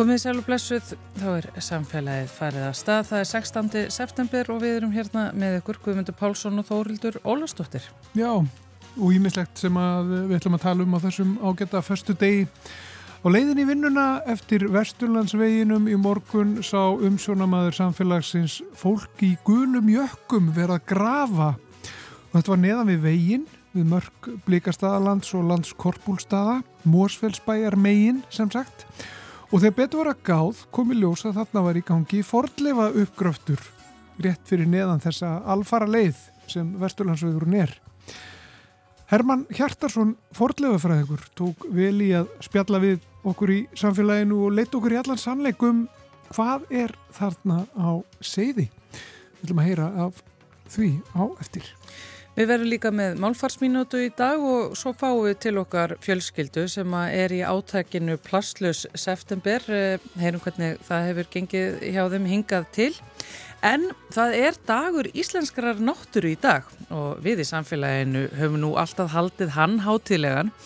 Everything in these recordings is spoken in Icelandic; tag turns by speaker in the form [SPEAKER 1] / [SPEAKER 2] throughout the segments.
[SPEAKER 1] Komið sæl og blessuð, þá er samfélagið farið að stað. Það er 16. september og við erum hérna með ykkur Guðmundur Pálsson og Þórildur Ólastóttir.
[SPEAKER 2] Já, og ímislegt sem við ætlum að tala um á þessum ágæta förstu degi. Á leiðin í vinnuna eftir Vesturlandsveginum í morgun sá umsjónamaður samfélagsins fólk í gulum jökkum verið að grafa. Og þetta var neðan við veginn, við mörg Blíkastadalands og landskorpúlstaða, Mósfellsbæjar megin sem sagt. Og þegar betur var að gáð komi ljós að þarna var í gangi fordlefa uppgröftur rétt fyrir neðan þessa alfara leið sem Vesturlandsvegurinn er. Herman Hjartarsson, fordlefafræðingur, tók vel í að spjalla við okkur í samfélaginu og leitt okkur í allan sannleikum hvað er þarna á seiði. Við ætlum að heyra af því á eftir.
[SPEAKER 1] Við verðum líka með málfarsminútu í dag og svo fáum við til okkar fjölskyldu sem er í átækinu Plastlus september. Eh, heyrum hvernig það hefur gengið hjá þeim hingað til. En það er dagur íslenskrar nátturu í dag og við í samfélaginu höfum nú alltaf haldið hann hátilegan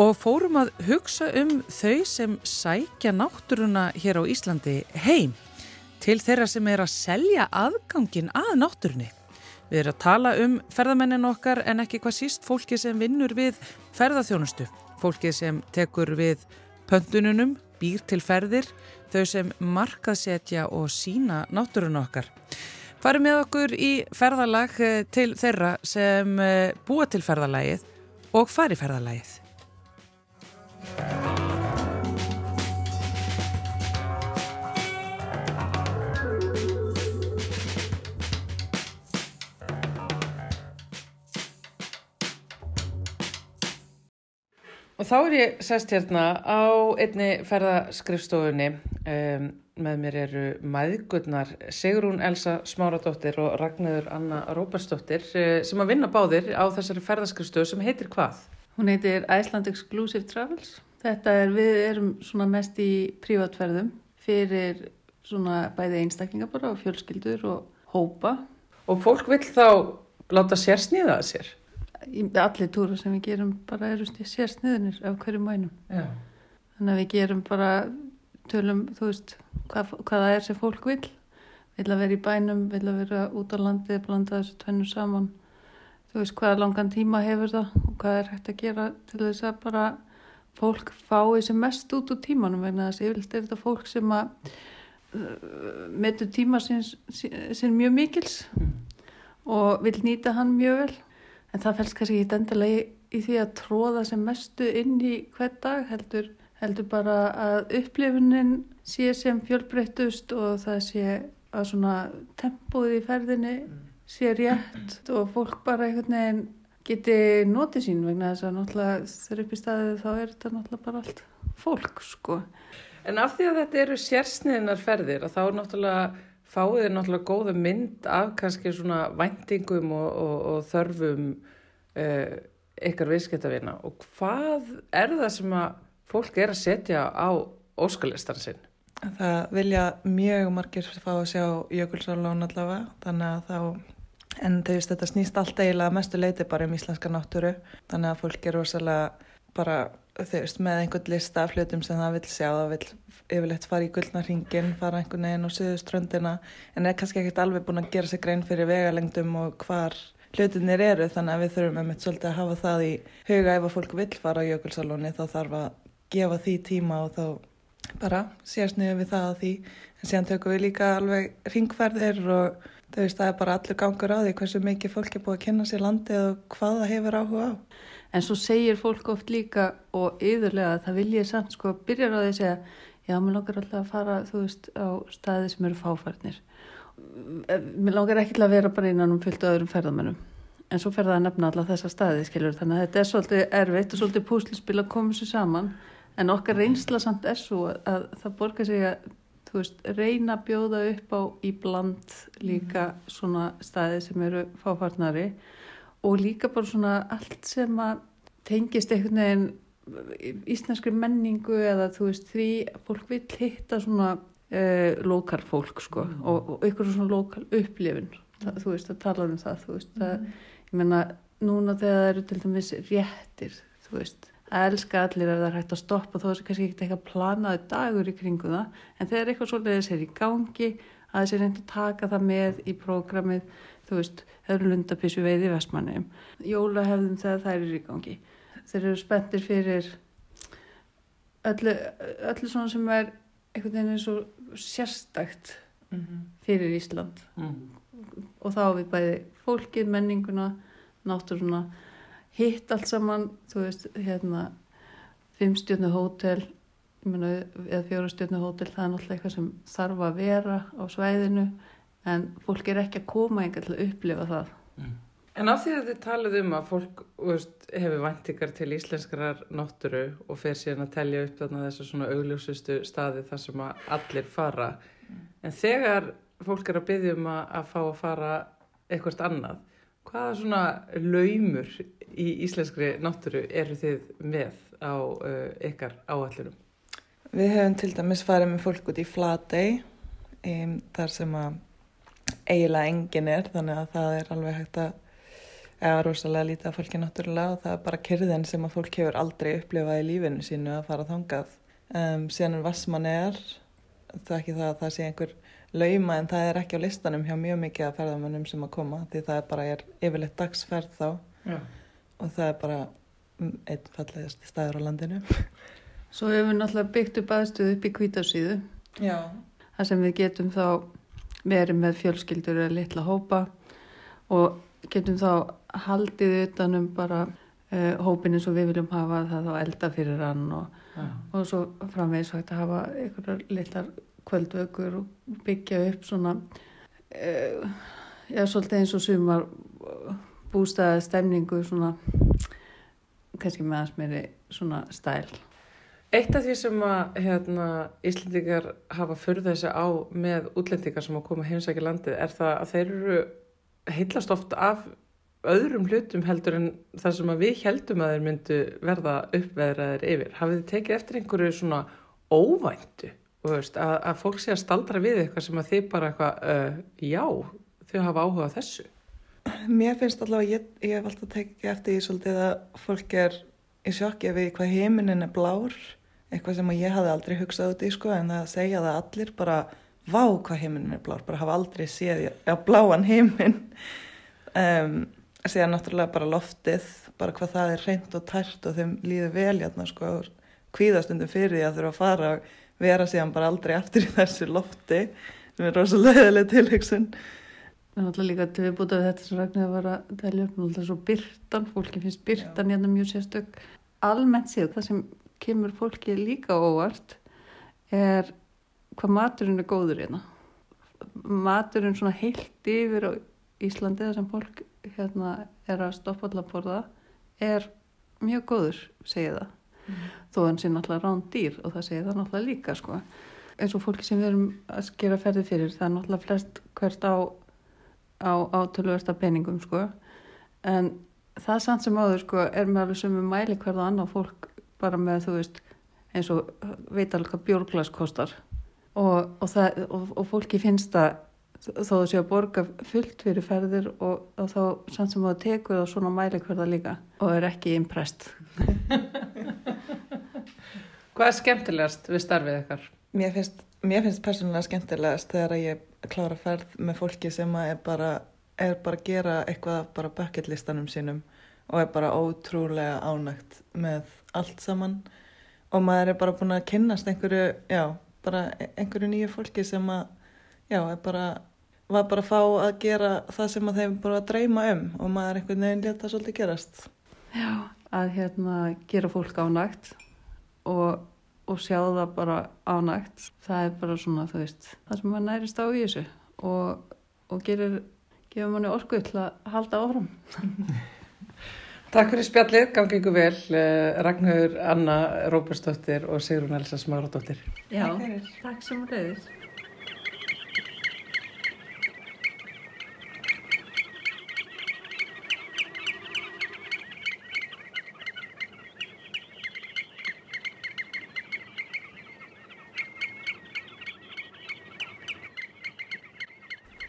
[SPEAKER 1] og fórum að hugsa um þau sem sækja náttúruna hér á Íslandi heim til þeirra sem er að selja aðgangin að náttúrunni. Við erum að tala um ferðamennin okkar en ekki hvað síst fólki sem vinnur við ferðarþjónustu. Fólki sem tekur við pöntununum, býr til ferðir, þau sem markaðsetja og sína náttúrun okkar. Farum með okkur í ferðalag eh, til þeirra sem eh, búa til ferðalagið og fari ferðalagið. Og þá er ég sest hérna á einni ferðaskrifstofunni. Um, með mér eru maðgurnar Sigrún Elsa Smáradóttir og Ragnarður Anna Róbersdóttir eh, sem að vinna báðir á þessari ferðaskrifstofu sem heitir hvað?
[SPEAKER 3] Hún heitir Iceland Exclusive Travels. Þetta er, við erum svona mest í prívatferðum fyrir svona bæði einstaklingar bara og fjölskyldur og hópa.
[SPEAKER 1] Og fólk vil þá láta sér sniða að sér?
[SPEAKER 3] Allir túra sem við gerum bara eru sér sniðunir af hverju mænum Já. þannig að við gerum bara tölum, þú veist hvað, hvað það er sem fólk vil vil að vera í bænum, vil að vera út á landi blanda þessu tvennu saman þú veist hvaða langan tíma hefur það og hvað er hægt að gera til þess að bara fólk fái sem mest út úr tímanum vegna þess að yfirlega er þetta fólk sem að uh, metur tíma sín mjög mikils mm. og vil nýta hann mjög vel en það fælst kannski ekki endilega í, í því að tróða sem mestu inn í hver dag heldur, heldur bara að upplifunin sé sem fjölbreyttust og það sé að svona tempóð í ferðinni sé rétt og fólk bara einhvern veginn geti notið sín vegna þess að náttúrulega þegar upp í staðið þá er þetta náttúrulega bara allt fólk sko.
[SPEAKER 1] En af því að þetta eru sérsniðinar ferðir að þá er náttúrulega fáið er náttúrulega góða mynd af kannski svona væntingum og, og, og þörfum uh, ykkar viðskiptavina og hvað er það sem að fólk er að setja á óskalistan sinn?
[SPEAKER 4] Það vilja mjög margir fá að sjá jökulsálón allavega þannig að þá en þau veist þetta snýst allt eiginlega mestu leiti bara um íslenska náttúru þannig að fólk er rosalega bara þau veist með einhvern lista af hlutum sem það vil sjá það vil yfirleitt fara í gullnarhingin, fara einhvern veginn á söðuströndina en er kannski ekkert alveg búin að gera sig grein fyrir vegalengdum og hvar hlutinir eru þannig að við þurfum með mitt svolítið að hafa það í huga ef að fólk vil fara á jökulsalóni þá þarf að gefa því tíma og þá bara sérsniðum við það að því en síðan tökum við líka alveg ringferðir og þau veist það er bara allur gangur á því hversu mikið fólk er búið að kynna sér landi og hvað það hefur áhuga á.
[SPEAKER 3] En svo segir fólk oft líka og yfirlega að það vilja samt sko að byrja á því að segja já, mér langar alltaf að fara, þú veist, á staði sem eru fáfarnir. Mér langar ekki til að vera bara innan um fyllt öðrum ferðamennum. En svo fer það að nefna alla þessa staði, skiljur. Þannig að þetta er svolítið erfitt og svolítið púslispil að koma sér saman. En okkar reynsla samt er svo að, að það borgar sig að, þú veist, reyna að bjóða upp á í bland líka mm. svona staði sem eru fáfarnari og líka bara svona allt sem að tengist einhvern veginn íslenskri menningu eða þú veist því fólk vil hitta svona uh, lokal fólk sko mm. og, og ykkur svona lokal upplifin það, þú veist að tala um það þú veist að mm. ég menna núna þegar það eru til dæmis réttir þú veist að elska allir ef það er hægt að stoppa þó að kannski ekki eitthvað planaði dagur í kringu það en þegar eitthvað svolítið er í gangi að þessi reyndi að taka það með í prógramið, þú veist eru lundapissu veið í vestmannum jólahefðum þegar þær eru í gangi þeir eru spenntir fyrir öllu, öllu svona sem er einhvern veginn eins og sérstakt mm -hmm. fyrir Ísland mm. og þá við bæði fólkið, menninguna náttúruna hitt allt saman, þú veist, hérna fimmstjörnu hótel mena, eða fjórastjörnu hótel það er náttúrulega eitthvað sem þarf að vera á svæðinu en fólk er ekki að koma einhvern til að upplifa það mm.
[SPEAKER 1] En af því að þið talið um að fólk veist, hefur vantikar til íslenskrar náttúru og fer síðan að telja upp þarna þessu svona augljósustu staði þar sem að allir fara mm. en þegar fólk er að byggja um að, að fá að fara eitthvað annað hvaða svona laumur í íslenskri náttúru eru þið með á uh, ykkar áallunum?
[SPEAKER 4] Við hefum til dæmis farið með fólk út í Flatey um, þar sem að eiginlega engin er þannig að það er alveg hægt að eða rosalega lítið af fólki náttúrulega og það er bara kyrðin sem að fólk hefur aldrei upplifað í lífinu sínu að fara þangað. Um, síðan er Vassmann er það er ekki það að það sé einhver lauma en það er ekki á listanum hjá mjög mikið af ferðamönnum sem að koma því það er bara er yfirleitt dagsferð þá. Já. og það er bara einn fallegast staður á landinu.
[SPEAKER 3] Svo hefur við náttúrulega byggt upp aðstöðu upp í kvítarsýðu þar sem við getum þá verið með fjölskyldur eða litla hópa og getum þá haldið utanum bara uh, hópin eins og við viljum hafa það þá elda fyrir hann og, ja. og svo framvegis hægt að hafa einhverjar litlar kvöldvökur og byggja upp svona uh, já, svolítið eins og sumar bústaði stemningu svona kannski meðans meiri svona stæl
[SPEAKER 1] Eitt af því sem að hérna, Íslendingar hafa förð þessi á með útlendingar sem að koma heimsækja landið er það að þeir eru heillast oft af öðrum hlutum heldur en það sem við heldum að þeir myndu verða uppveðraðir yfir. Hafið þið tekið eftir einhverju svona óvæntu veist, að, að fólk sé að staldra við eitthvað sem að þið bara eitthvað, uh, já, þau hafa áhuga þessu?
[SPEAKER 4] Mér finnst allavega, ég, ég hef alltaf tekið eftir því svolítið að fólk er í sjokki við hvað heiminin er blár, eitthvað sem ég hafi aldrei hugsað út í sko en það segja það allir bara vá hvað heiminin er blár, bara hafa aldrei séð á bláan heimin um, síðan náttúrulega bara loftið bara hvað það er reynd og tært og þeim líður vel hérna sko kvíðastundum fyrir því að þurfa að fara og vera síðan bara aldrei aftur í þessu lofti sem er rosalega leðileg tilhugsun.
[SPEAKER 3] Það er náttúrulega líka til við búið af þetta sem Ragnar var að telja upp náttúrulega svo byrtan, fólki finnst byrtan hérna mjög sérstök. Almennt séð, það sem kemur fólki líka óvart er hvað maturinn er góður hérna. Maturinn svona heilt yfir á Íslandi þar sem fólk hérna er að stoppa allar borða er mjög góður segja það. Mm. þó hann sé náttúrulega rán dýr og það segja það náttúrulega líka sko. Eins og fólki sem við erum að skera ferði fyrir það er náttúrulega flest hvert á á, á tölversta peningum sko. En það samt sem áður sko er með alveg við mæli hverða annað fólk bara með þú veist eins og veit alveg hvað bjórglas kostar. Og, og, það, og, og fólki finnst það þó þú sé að borga fullt fyrir ferðir og, og þá samt sem þú tekur það svona mælikverða líka og er ekki imprest
[SPEAKER 1] Hvað er skemmtilegast við starfið ykkar?
[SPEAKER 4] Mér finnst, mér finnst persónulega skemmtilegast þegar ég klára ferð með fólki sem er bara, er bara að gera eitthvað bara bucketlistanum sínum og er bara ótrúlega ánægt með allt saman. Og maður er bara búin að kynnast einhverju, já bara einhverju nýju fólki sem að já, bara, var bara að fá að gera það sem að þeim bara að dreyma um og maður einhvern veginn leta svolítið gerast.
[SPEAKER 3] Já, að hérna gera fólk ánægt og, og sjá það bara ánægt það er bara svona, þú veist það sem maður nærist á í þessu og, og gerir, gefur manni orku til að halda áfram
[SPEAKER 1] Takk fyrir spjallið, gangi ykkur vel eh, Ragnhauður, Anna Róbersdóttir og Sigrun Elsa Smáradóttir.
[SPEAKER 3] Já, takk sem reyðis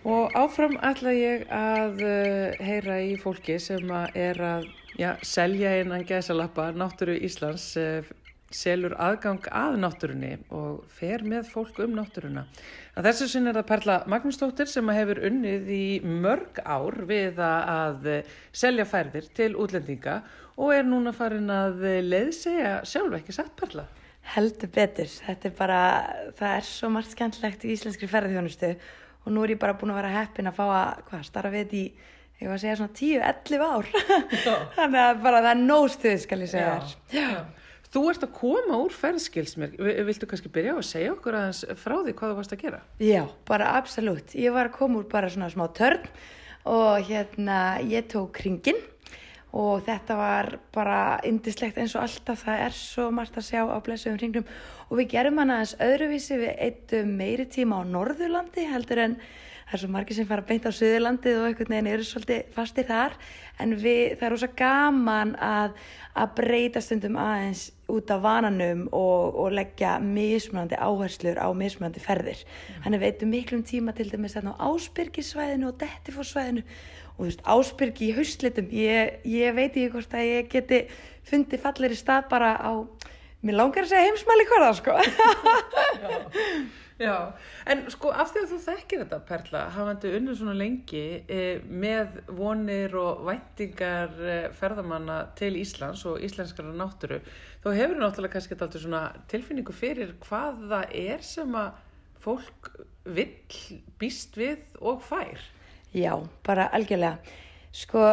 [SPEAKER 1] Og áfram ætla ég að uh, heyra í fólki sem að er að já, selja einan gæsalappa náttúru Íslands eh, selur aðgang að náttúrunni og fer með fólk um náttúruna. Að þessu sinn er það Perla Magnúsdóttir sem hefur unnið í mörg ár við að selja færðir til útlendinga og er núna farin að leiðsega sjálf ekki satt Perla.
[SPEAKER 5] Heldur betur, þetta er bara, það er svo margt skemmtlegt í íslenskri ferðarþjónustu og nú er ég bara búin að vera heppin að fá að, hvað, starfa við þetta í, ég var að segja svona 10-11 ár, þannig að bara það er nóstuð, skal ég segja þér.
[SPEAKER 1] Þú ert að koma úr ferðskilsmér, viltu kannski byrja á að segja okkur aðeins frá því hvað þú varst að gera?
[SPEAKER 5] Já, bara absolutt. Ég var að koma úr bara svona smá törn og hérna ég tók kringin og þetta var bara indislegt eins og alltaf það er svo margt að sjá á blessuðum hringnum og við gerum hana aðeins öðruvísi við eittum meiri tíma á Norðurlandi heldur en það er svo margir sem fara beint á Suðurlandið og einhvern veginn eru svolítið fastir þar en við, það er ósað gaman að, að breyta stundum aðeins út af vananum og, og leggja mismunandi áherslur á mismunandi ferðir. Þannig mm. við eittum miklum tíma til dæmis á Ásbyrgisvæðinu og Dettifórsvæðinu og þú veist Ásbyrgi í haustlitum, ég, ég veit ekki hvort að ég geti fundið fallir í stað bara á, mér langar að segja heimsmæli hverða sko.
[SPEAKER 1] Já, en sko af því að þú þekkir þetta Perla, hafandi unnum svona lengi eh, með vonir og væntingar eh, ferðamanna til Íslands og íslenskara náttúru, þá hefur þú náttúrulega kannski alltaf svona tilfinningu fyrir hvað það er sem að fólk vill býst við og fær.
[SPEAKER 5] Já, bara algjörlega. Sko,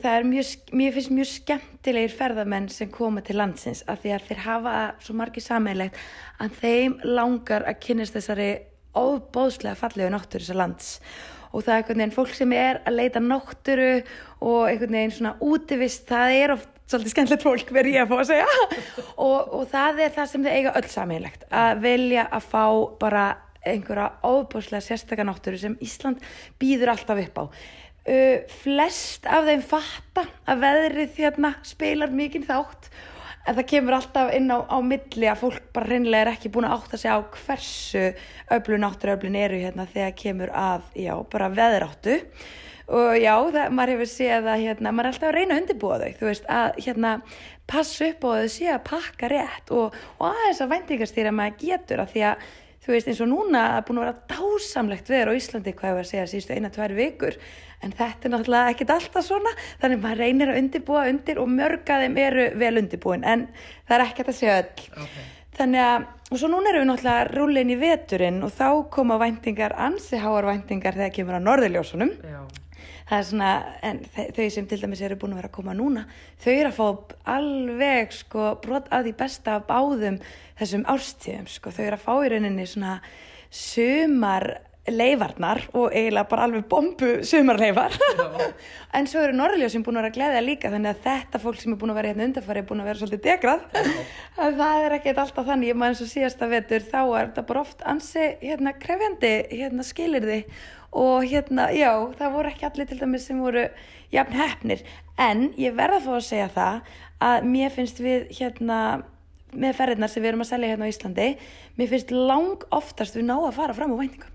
[SPEAKER 5] það er mjög, mér finnst mjög skemmtilegir ferðamenn sem koma til landsins af því að þeir hafa svo margir sammeilegt að þeim langar að kynast þessari óbóðslega fallegu náttúru þessar lands. Og það er einhvern veginn fólk sem er að leita náttúru og einhvern veginn svona útivist, það er oft svolítið skemmtilegt fólk verið ég að fá að segja. Og, og það er það sem þau eiga öll sammeilegt að velja að fá bara einhverja óbóðslega sérstakar náttúru sem Ísland býður alltaf upp á Uh, flest af þeim fatta að veðrið þérna spilar mikinn þátt. En það kemur alltaf inn á, á milli að fólk bara reynilega er ekki búin að átta sig á hversu öflun átturöflun eru hérna þegar kemur að, já, bara veðráttu. Og já, það, maður hefur séð að hérna, maður er alltaf að reyna að undirbúa þau þú veist, að hérna passa upp á þau sé að pakka rétt og, og aðeins að væntingastýra maður getur að því að þú veist eins og núna að búin að vera dásamlegt veður á Íslandi hvað ég var að segja síðustu eina, tvær vikur en þetta er náttúrulega ekkit alltaf svona þannig maður reynir að undirbúa undir og mörgaðum eru vel undirbúin en það er ekkert að segja öll. Okay. þannig að, og svo núna erum við náttúrulega rúlein í veturinn og þá koma væntingar, ansi háar væntingar þegar kemur á norðurljósunum. Já. Það er svona, en þau sem til dæmis eru búin að vera að koma núna, þau eru að fá alveg sko brot að því besta af báðum þessum árstíðum sko, þau eru að fá í rauninni svona sumar leifarnar og eiginlega bara alveg bombu sumarleifar. En svo eru Norrljó sem búin að vera að gleyða líka þannig að þetta fólk sem er búin að vera hérna undarfari er búin að vera svolítið degrað það er ekkert alltaf þannig, ég maður eins og síðasta vetur þá er þetta bara oft ansi hérna krefjandi hérna skilir þið og hérna, já, það voru ekki allir til dæmis sem voru jafn hefnir en ég verða að fá að segja það að mér finnst við hérna með ferðirnar sem við erum að selja hérna á Íslandi mér finnst lang oftast við ná að fara fram á væntingum.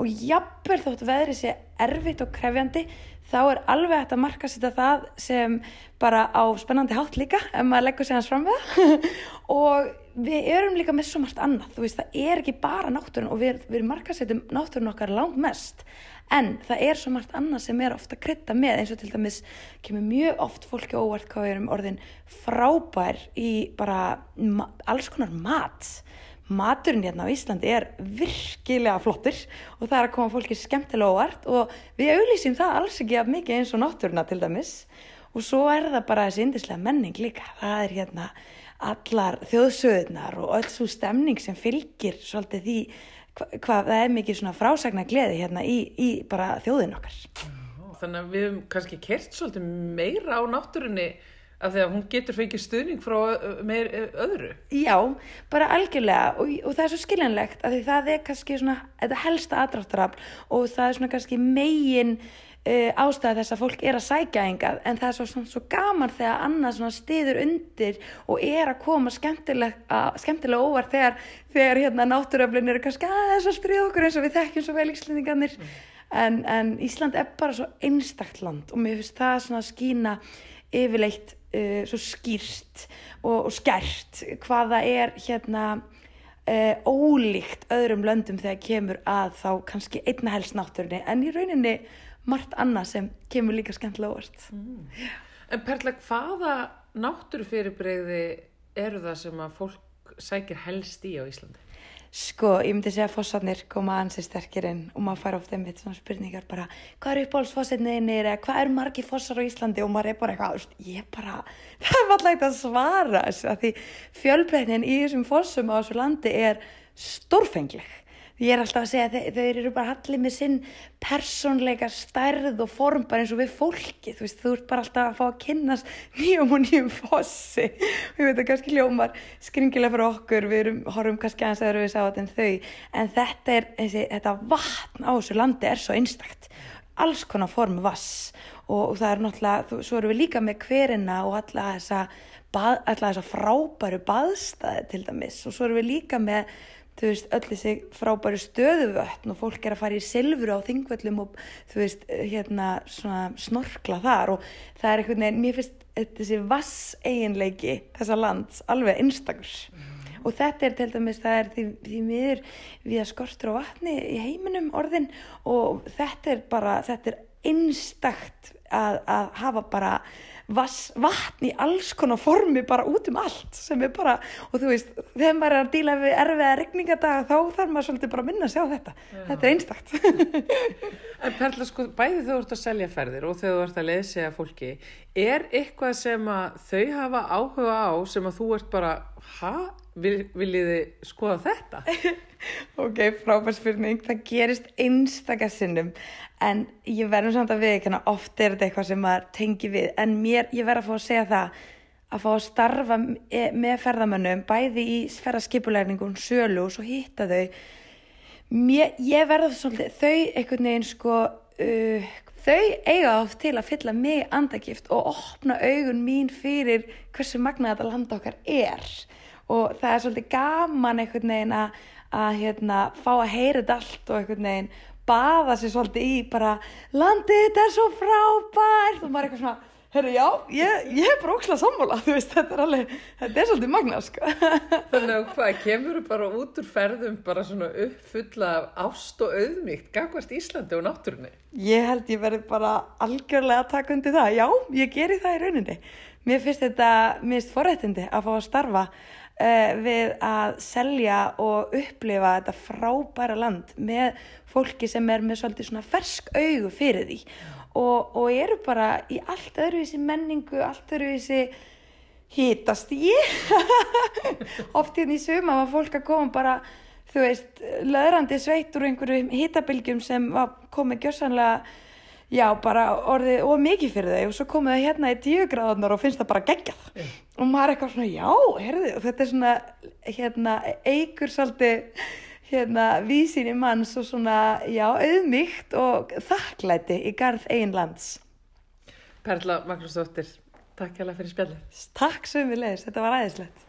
[SPEAKER 5] Og jafnvel þótt veðri sé erfitt og krefjandi þá er alveg hægt að marka sér það sem bara á spennandi hátt líka ef maður leggur sig hans fram við það. Og við erum líka með svo margt annað, þú veist, það er ekki bara náttúrun og við, við markasettum náttúrun okkar langt mest, en það er svo margt annað sem er ofta krytta með eins og til dæmis kemur mjög oft fólki óvart hvað við erum orðin frábær í bara alls konar mat maturinn hérna á Íslandi er virkilega flottur og það er að koma fólki skemmtilega óvart og við auðlýsum það alls ekki af mikið eins og náttúruna til dæmis og svo er það bara þessi indislega menning líka, það er hérna allar þjóðsöðunar og öll svo stemning sem fylgir svolítið því hvað hva, það er mikið svona frásagna gleði hérna í, í bara þjóðin okkar.
[SPEAKER 1] Þannig að við hefum kannski kert svolítið meira á náttúrunni af því að hún getur fengið stuðning frá meir öðru.
[SPEAKER 5] Já, bara algjörlega og, og það er svo skiljanlegt af því það er kannski svona, þetta helsta aðráttarafl og það er svona kannski megin Uh, ástæða þess að fólk er að sækja engað en það er svo, svo, svo gaman þegar annað stiður undir og er að koma skemmtilega, skemmtilega óvart þegar, þegar hérna, náttúröflin eru kannski aðeins að stríða okkur eins og við þekkjum svo vel íslendingarnir mm. en, en Ísland er bara svo einstakt land og mér finnst það svona að skýna yfirleitt uh, svo skýrt og, og skært hvaða er hérna uh, ólíkt öðrum löndum þegar kemur að þá kannski einna helst náttúrunni en í rauninni margt annað sem kemur líka skemmtilega óvart. Mm.
[SPEAKER 1] En Perla, hvaða náttúrufyrirbreiði eru það sem að fólk sækir helst í á Íslandi?
[SPEAKER 5] Sko, ég myndi segja að fossarnir koma ansið sterkir inn og maður fær ofta einmitt svona spurningar bara hvað eru uppáhaldsfossarnir eða hvað eru margi fossar á Íslandi? Og maður er bara eitthvað, ég bara, það er alltaf að svara því fjölbreytnin í þessum fossum á þessu landi er stórfengleg ég er alltaf að segja að þau eru bara allir með sinn persónleika stærð og form bara eins og við fólki þú veist, þú ert bara alltaf að fá að kynast nýjum og nýjum fossi. Og ég veit að kannski hljómar skringilega fyrir okkur við erum, horfum kannski aðeins aðra við sátt en þau, en þetta er þessi, þetta vatn á þessu landi er svo einstakt. Alls konar form vass og, og það er náttúrulega, svo erum við líka með hverina og alla þessa, bað, alla þessa frábæru baðstæði til dæmis og svo erum við líka með þú veist, öll þessi frábæri stöðuvötn og fólk er að fara í silfur á þingvöllum og þú veist, hérna svona snorkla þar og það er veginn, mér finnst þessi vass eiginleiki þessa lands alveg einstakur mm. og þetta er til dæmis, það er því, því miður við að skortur á vatni í heiminum orðin og þetta er bara, þetta er einstakt að, að hafa bara vatn í alls konar formi bara út um allt sem er bara, og þú veist, þegar maður er að díla við erfiða regningardaga þá þarf maður svolítið bara að minna að sjá þetta. Já. þetta er einstakt.
[SPEAKER 1] En Perla, sko, bæði þú ert að selja ferðir og þegar þú ert að leysa fólki er eitthvað sem að þau hafa áhuga á sem að þú ert bara ha, Vil, viljiði skoða þetta?
[SPEAKER 5] ok, frábær spurning. Það gerist einstakar sinnum en ég verður samt að við oft er þetta eitthvað sem maður tengi við. En mér, ég verður að fá að segja það að fá að starfa með ferðamönnum bæði í ferðarskipulegningun sölu og svo hitta þau. Mér, ég verður svolítið þau einhvern veginn sko uh, þau eiga oft til að fylla mig andagift og opna augun mín fyrir hversu magna þetta land okkar er. Og það er svolítið gaman einhvern veginn að, að hérna, fá að heyra þetta allt og einhvern veginn baða sér svolítið í bara landið þetta er svo frábært og maður er eitthvað svona Herru, já, ég, ég er bara ókslega sammála, þú veist, þetta er alveg, þetta er svolítið magna, sko.
[SPEAKER 1] Þannig að hvað, kemur þú bara út úr ferðum bara svona uppfulla af ást og auðmíkt, gangast Íslandi og náttúrunni?
[SPEAKER 5] Ég held ég verði bara algjörlega undir það, já, ég geri það í rauninni. Mér finnst þetta, mér finnst forrættindi að fá að starfa uh, við að selja og upplifa þetta frábæra land með fólki sem er með svolítið svona fersk augu fyrir því. Og, og eru bara í allt öðruvísi menningu, allt öðruvísi hítast í oft hérna í suma var fólk að koma bara þú veist, löðrandi sveit úr einhverju hítabilgjum sem var komið gjörsanlega já, bara orðið og mikið fyrir þau og svo komið þau hérna í tíu gráðunar og finnst það bara geggjað. Mm. og maður er eitthvað svona, já, herðu og þetta er svona, hérna eigur svolítið, hérna vísin í manns og svona, já, auðmygt og þakklæti í garð einn lands.
[SPEAKER 1] Perla Magnúsdóttir, takk hjá það fyrir spjallið.
[SPEAKER 5] Takk sem við leiðist, þetta var æðislegt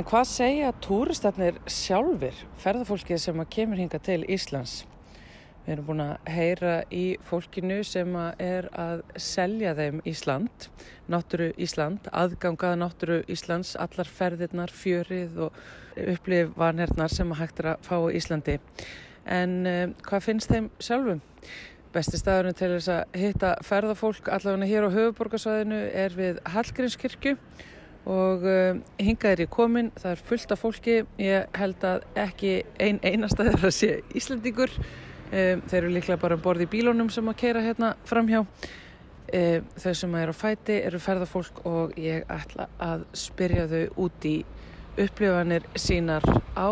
[SPEAKER 1] En hvað segja túristarnir sjálfur, ferðarfólkið sem kemur hinga til Íslands? Við erum búin að heyra í fólkinu sem er að selja þeim Ísland, náttúru Ísland, aðgangaða náttúru Íslands, allar ferðirnar, fjörið og upplifanirnar sem hægt er að fá í Íslandi. En uh, hvað finnst þeim sjálfum? Besti staðurinn til þess að hitta ferðarfólk allavega hér á höfuborgarsvæðinu er við Hallgrímskirkju og um, hingað er ég komin, það er fullt af fólki, ég held að ekki ein einasta þeirra sé Íslandingur, um, þeir eru líklega bara um borði í bílónum sem að keira hérna framhjá. E, þau sem eru á fæti eru ferðarfólk og ég ætla að spyrja þau út í upplifanir sínar á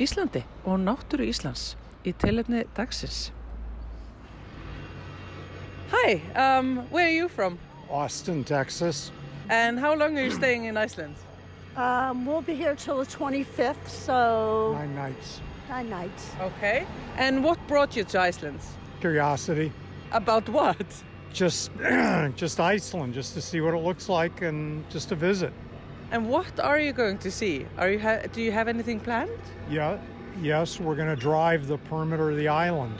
[SPEAKER 1] Íslandi og náttúru Íslands í tilefni dagsins. Hi, um, where are you from?
[SPEAKER 6] Austin, Texas.
[SPEAKER 1] And how long are you staying in Iceland?
[SPEAKER 7] Um, we'll be here till the 25th, so
[SPEAKER 6] Nine nights.
[SPEAKER 7] nine nights.
[SPEAKER 1] Okay. And what brought you to Iceland?
[SPEAKER 6] Curiosity.
[SPEAKER 1] About what?
[SPEAKER 6] Just, just Iceland, just to see what it looks like and just to visit.
[SPEAKER 1] And what are you going to see? Are you ha- do you have anything planned?
[SPEAKER 6] Yeah, yes, we're going to drive the perimeter of the island.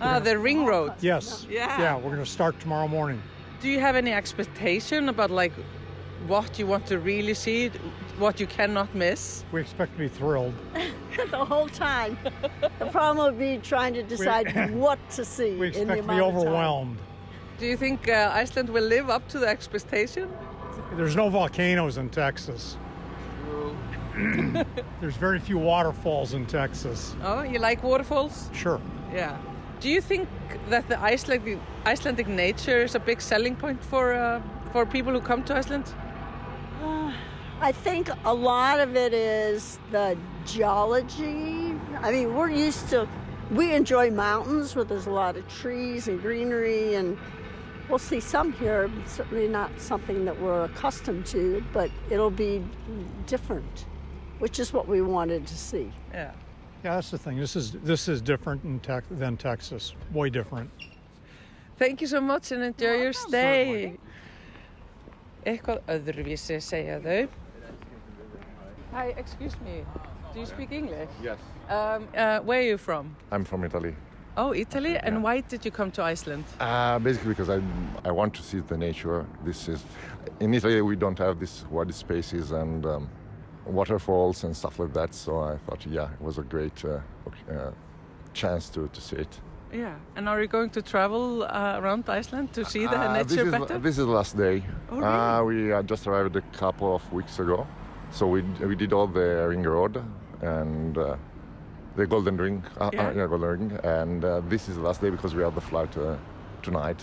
[SPEAKER 1] Ah, the ring road.
[SPEAKER 6] Yes.
[SPEAKER 1] Yeah.
[SPEAKER 6] Yeah, we're going to start tomorrow morning.
[SPEAKER 1] Do you have any expectation about like what you want to really see, what you cannot miss?
[SPEAKER 6] We expect to be thrilled.
[SPEAKER 7] the whole time. the problem would be trying to decide what to see
[SPEAKER 6] We
[SPEAKER 7] in the
[SPEAKER 6] expect to be overwhelmed.
[SPEAKER 1] Do you think uh, Iceland will live up to the expectation?
[SPEAKER 6] There's no volcanoes in Texas. There's very few waterfalls in Texas.
[SPEAKER 1] Oh, you like waterfalls?
[SPEAKER 6] Sure.
[SPEAKER 1] Yeah. Do you think that the Icelandic, Icelandic nature is a big selling point for uh, for people who come to Iceland?
[SPEAKER 7] I think a lot of it is the geology. I mean, we're used to, we enjoy mountains where there's a lot of trees and greenery, and we'll see some here, certainly not something that we're accustomed to, but it'll be different, which is what we wanted to see.
[SPEAKER 1] Yeah.
[SPEAKER 6] Yeah, that's the thing. This is this is different in Tex than Texas. Way different.
[SPEAKER 1] Thank you so much and enjoy your stay. Eitthvað öðruvísi segja þau. Hi, excuse me. Do you speak English?
[SPEAKER 8] Yes.
[SPEAKER 1] Um, uh, where are you from?
[SPEAKER 8] I'm from Italy.
[SPEAKER 1] Oh, Italy. And why did you come to Iceland?
[SPEAKER 8] Uh, basically, because I I want to see the nature. This is in Italy we don't have these wide spaces and um, waterfalls and stuff like that. So I thought, yeah, it was a great uh, uh, chance to, to see it.
[SPEAKER 1] Yeah. And are you going to travel uh, around Iceland to see the
[SPEAKER 8] this
[SPEAKER 1] nature
[SPEAKER 8] is
[SPEAKER 1] better?
[SPEAKER 8] this is the last day.
[SPEAKER 1] Oh,
[SPEAKER 8] uh, we uh, just arrived a couple of weeks ago, so we we did all the ring road and. Uh, the Golden Ring, uh,
[SPEAKER 1] Yeah.
[SPEAKER 8] uh, yeah, Golden Ring, and uh, this is the last day because we have the flight uh, tonight.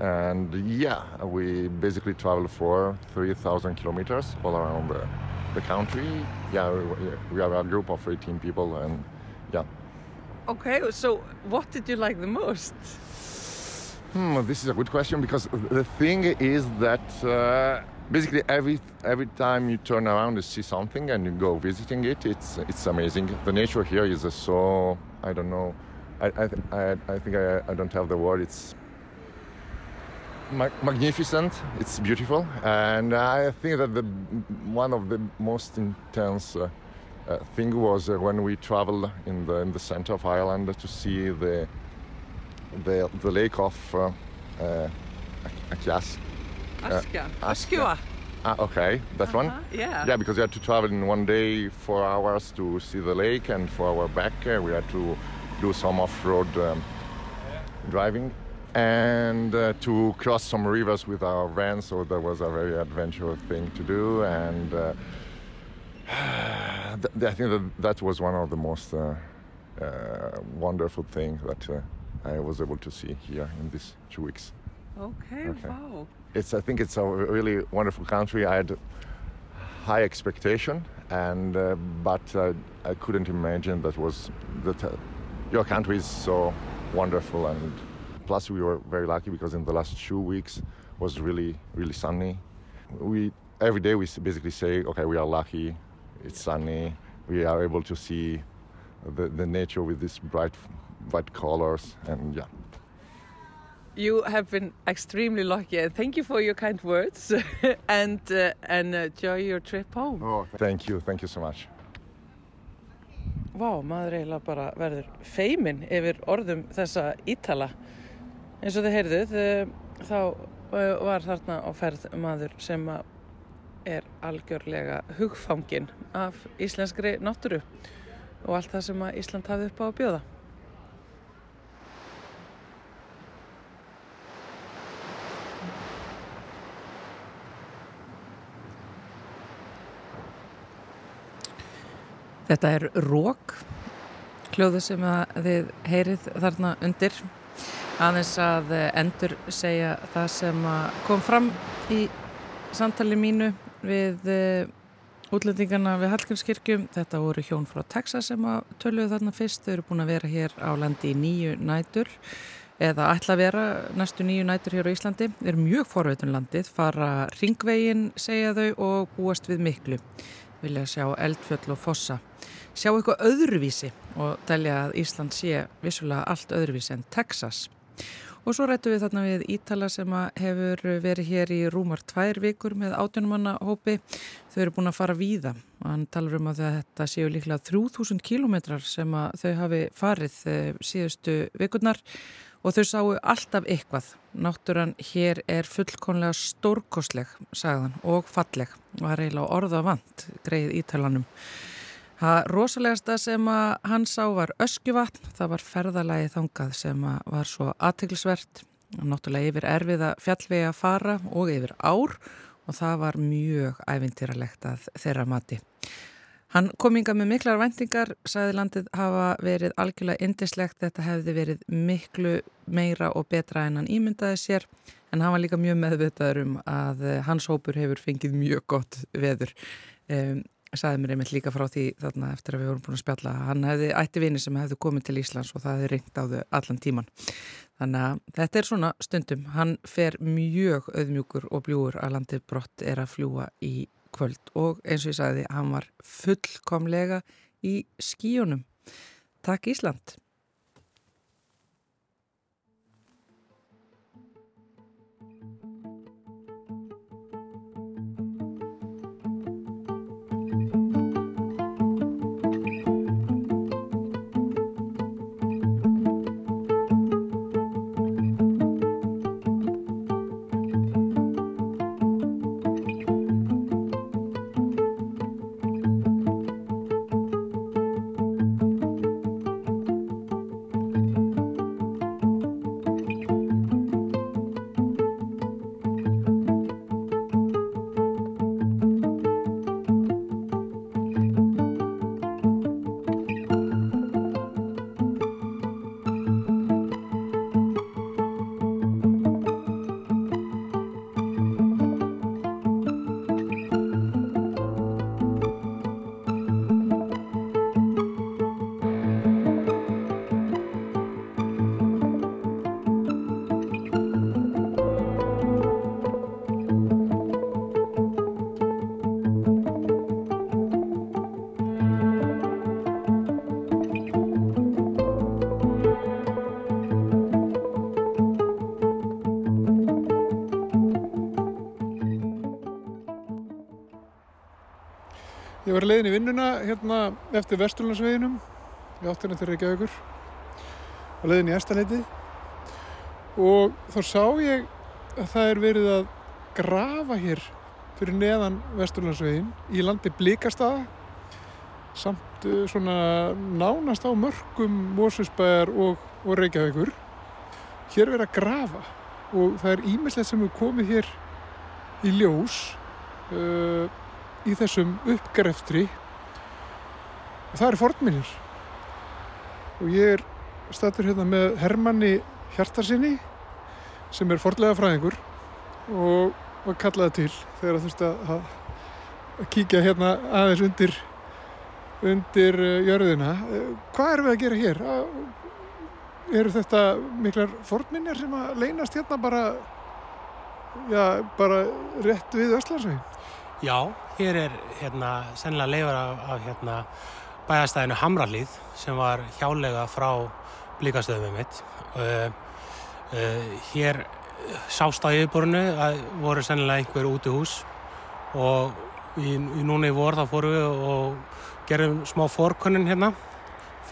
[SPEAKER 8] And yeah, we basically travel for 3,000 kilometers all around the, the country. Yeah, we, we are a group of 18 people, and yeah.
[SPEAKER 1] Okay, so what did you like the most?
[SPEAKER 8] Hmm, this is a good question because the thing is that uh, basically every every time you turn around and see something and you go visiting it, it's it's amazing. The nature here is so I don't know. I I th- I, I think I, I don't have the word. It's magnificent. It's beautiful, and I think that the one of the most intense. Uh, uh, thing was uh, when we traveled in the in the center of Ireland to see the the the lake of uh, uh, Akias.
[SPEAKER 1] Askja.
[SPEAKER 8] Askja.
[SPEAKER 1] Askja.
[SPEAKER 8] Ah, okay, that one.
[SPEAKER 1] Uh-huh, yeah.
[SPEAKER 8] Yeah, because we had to travel in one day four hours to see the lake, and for our back uh, we had to do some off-road um, driving and uh, to cross some rivers with our van. So that was a very adventurous thing to do, and uh, th- I think that that was one of the most uh, uh, wonderful things that uh, I was able to see here in these two weeks.
[SPEAKER 1] Okay,
[SPEAKER 8] Okay.
[SPEAKER 1] wow.
[SPEAKER 8] It's I think it's a really wonderful country. I had high expectation, and uh, but uh, I couldn't imagine that was that uh, your country is so wonderful. And plus, we were very lucky because in the last two weeks was really really sunny. We every day we s- basically say, okay, we are lucky. It's sunny. We are able to see the, the nature with these bright bright colors, and yeah.
[SPEAKER 1] You have been extremely lucky and thank you for your kind words and, uh, and enjoy your trip home.
[SPEAKER 8] Oh, thank you, thank you so much.
[SPEAKER 1] Vá, maður eiginlega bara verður feimin yfir orðum þessa ítala. Eins og þið heyrðuð, eh, þá eh, var þarna á ferð maður sem er algjörlega hugfangin af íslenskri náttúru og allt það sem Ísland hafði upp á að bjóða. Þetta er rók, hljóðu sem þið heyrið þarna undir aðeins að endur segja það sem kom fram í samtali mínu við útlendingarna við Hallgjörnskirkjum. Þetta voru hjón frá Texas sem að töluðu þarna fyrst. Þau eru búin að vera hér á landi í nýju nætur eða ætla að vera næstu nýju nætur hér á Íslandi. Þeir eru mjög forveitun landið, fara ringvegin segja þau og búast við miklu. Vilja sjá eldfjöll og fossa. Sjá eitthvað öðruvísi og telja að Ísland sé vissulega allt öðruvísi en Texas. Og svo rættu við þarna við Ítala sem hefur verið hér í rúmar tvær vikur með átjónumanna hópi. Þau eru búin að fara víða. Hann talar um að þetta séu líklega 3000 kilometrar sem þau hafi farið eh, síðustu vikurnar og þau sáu alltaf eitthvað. Náttúran hér er fullkonlega stórkosleg, sagðan, og falleg. Það er eiginlega orða vant, greið Ítalanum. Það rosalegasta sem hann sá var öskjuvatn, það var ferðalagi þangað sem var svo aðteglisvert, náttúrulega yfir erfiða fjallvegi að fara og yfir ár og það var mjög ævintýralegt að þeirra mati. Hann kominga með miklar vendingar, sæði landið hafa verið algjörlega indislegt, þetta hefði verið miklu meira og betra en hann ímyndaði sér en hann var líka mjög meðvitaður um að hans hópur hefur fengið mjög gott veður. Um, saði mér einmitt líka frá því þarna eftir að við vorum búin að spjalla hann hefði ætti vini sem hefði komið til Íslands og það hefði ringt á þau allan tíman þannig að þetta er svona stundum hann fer mjög auðmjúkur og bljúur að landið brott er að fljúa í kvöld og eins og ég sagði hann var fullkomlega í skíunum Takk Ísland
[SPEAKER 2] var leiðin í vinnuna hérna eftir Vesturlandsveginum í áttina til Reykjavíkur og leiðin í Estaleiti og þá sá ég að það er verið að grafa hér fyrir neðan Vesturlandsvegin í landi Blíkastaða samt uh, svona nánast á mörgum Mósusbæjar og, og Reykjavíkur. Hér er verið að grafa og það er ímislegt sem er komið hér í ljós uh, í þessum uppgreftri það eru fornminir og ég er statur hérna með Hermanni Hjartarsinni sem er fornlega fræðingur og var kallaði til þegar það þurfti að, að kíkja hérna aðeins undir undir uh, jörðina hvað erum við að gera hér? eru þetta miklar fornminir sem að leynast hérna bara já, bara rétt við Öslandsvegin?
[SPEAKER 9] Já, hér er hérna sennilega leifar af, af hérna bæastæðinu Hamralíð sem var hjálega frá blíkastöðum mitt. Uh, uh, hér sást á yfirborinu að voru sennilega einhver úti hús og í, í núna í vor þá fórum við og gerðum smá fórkönnun hérna,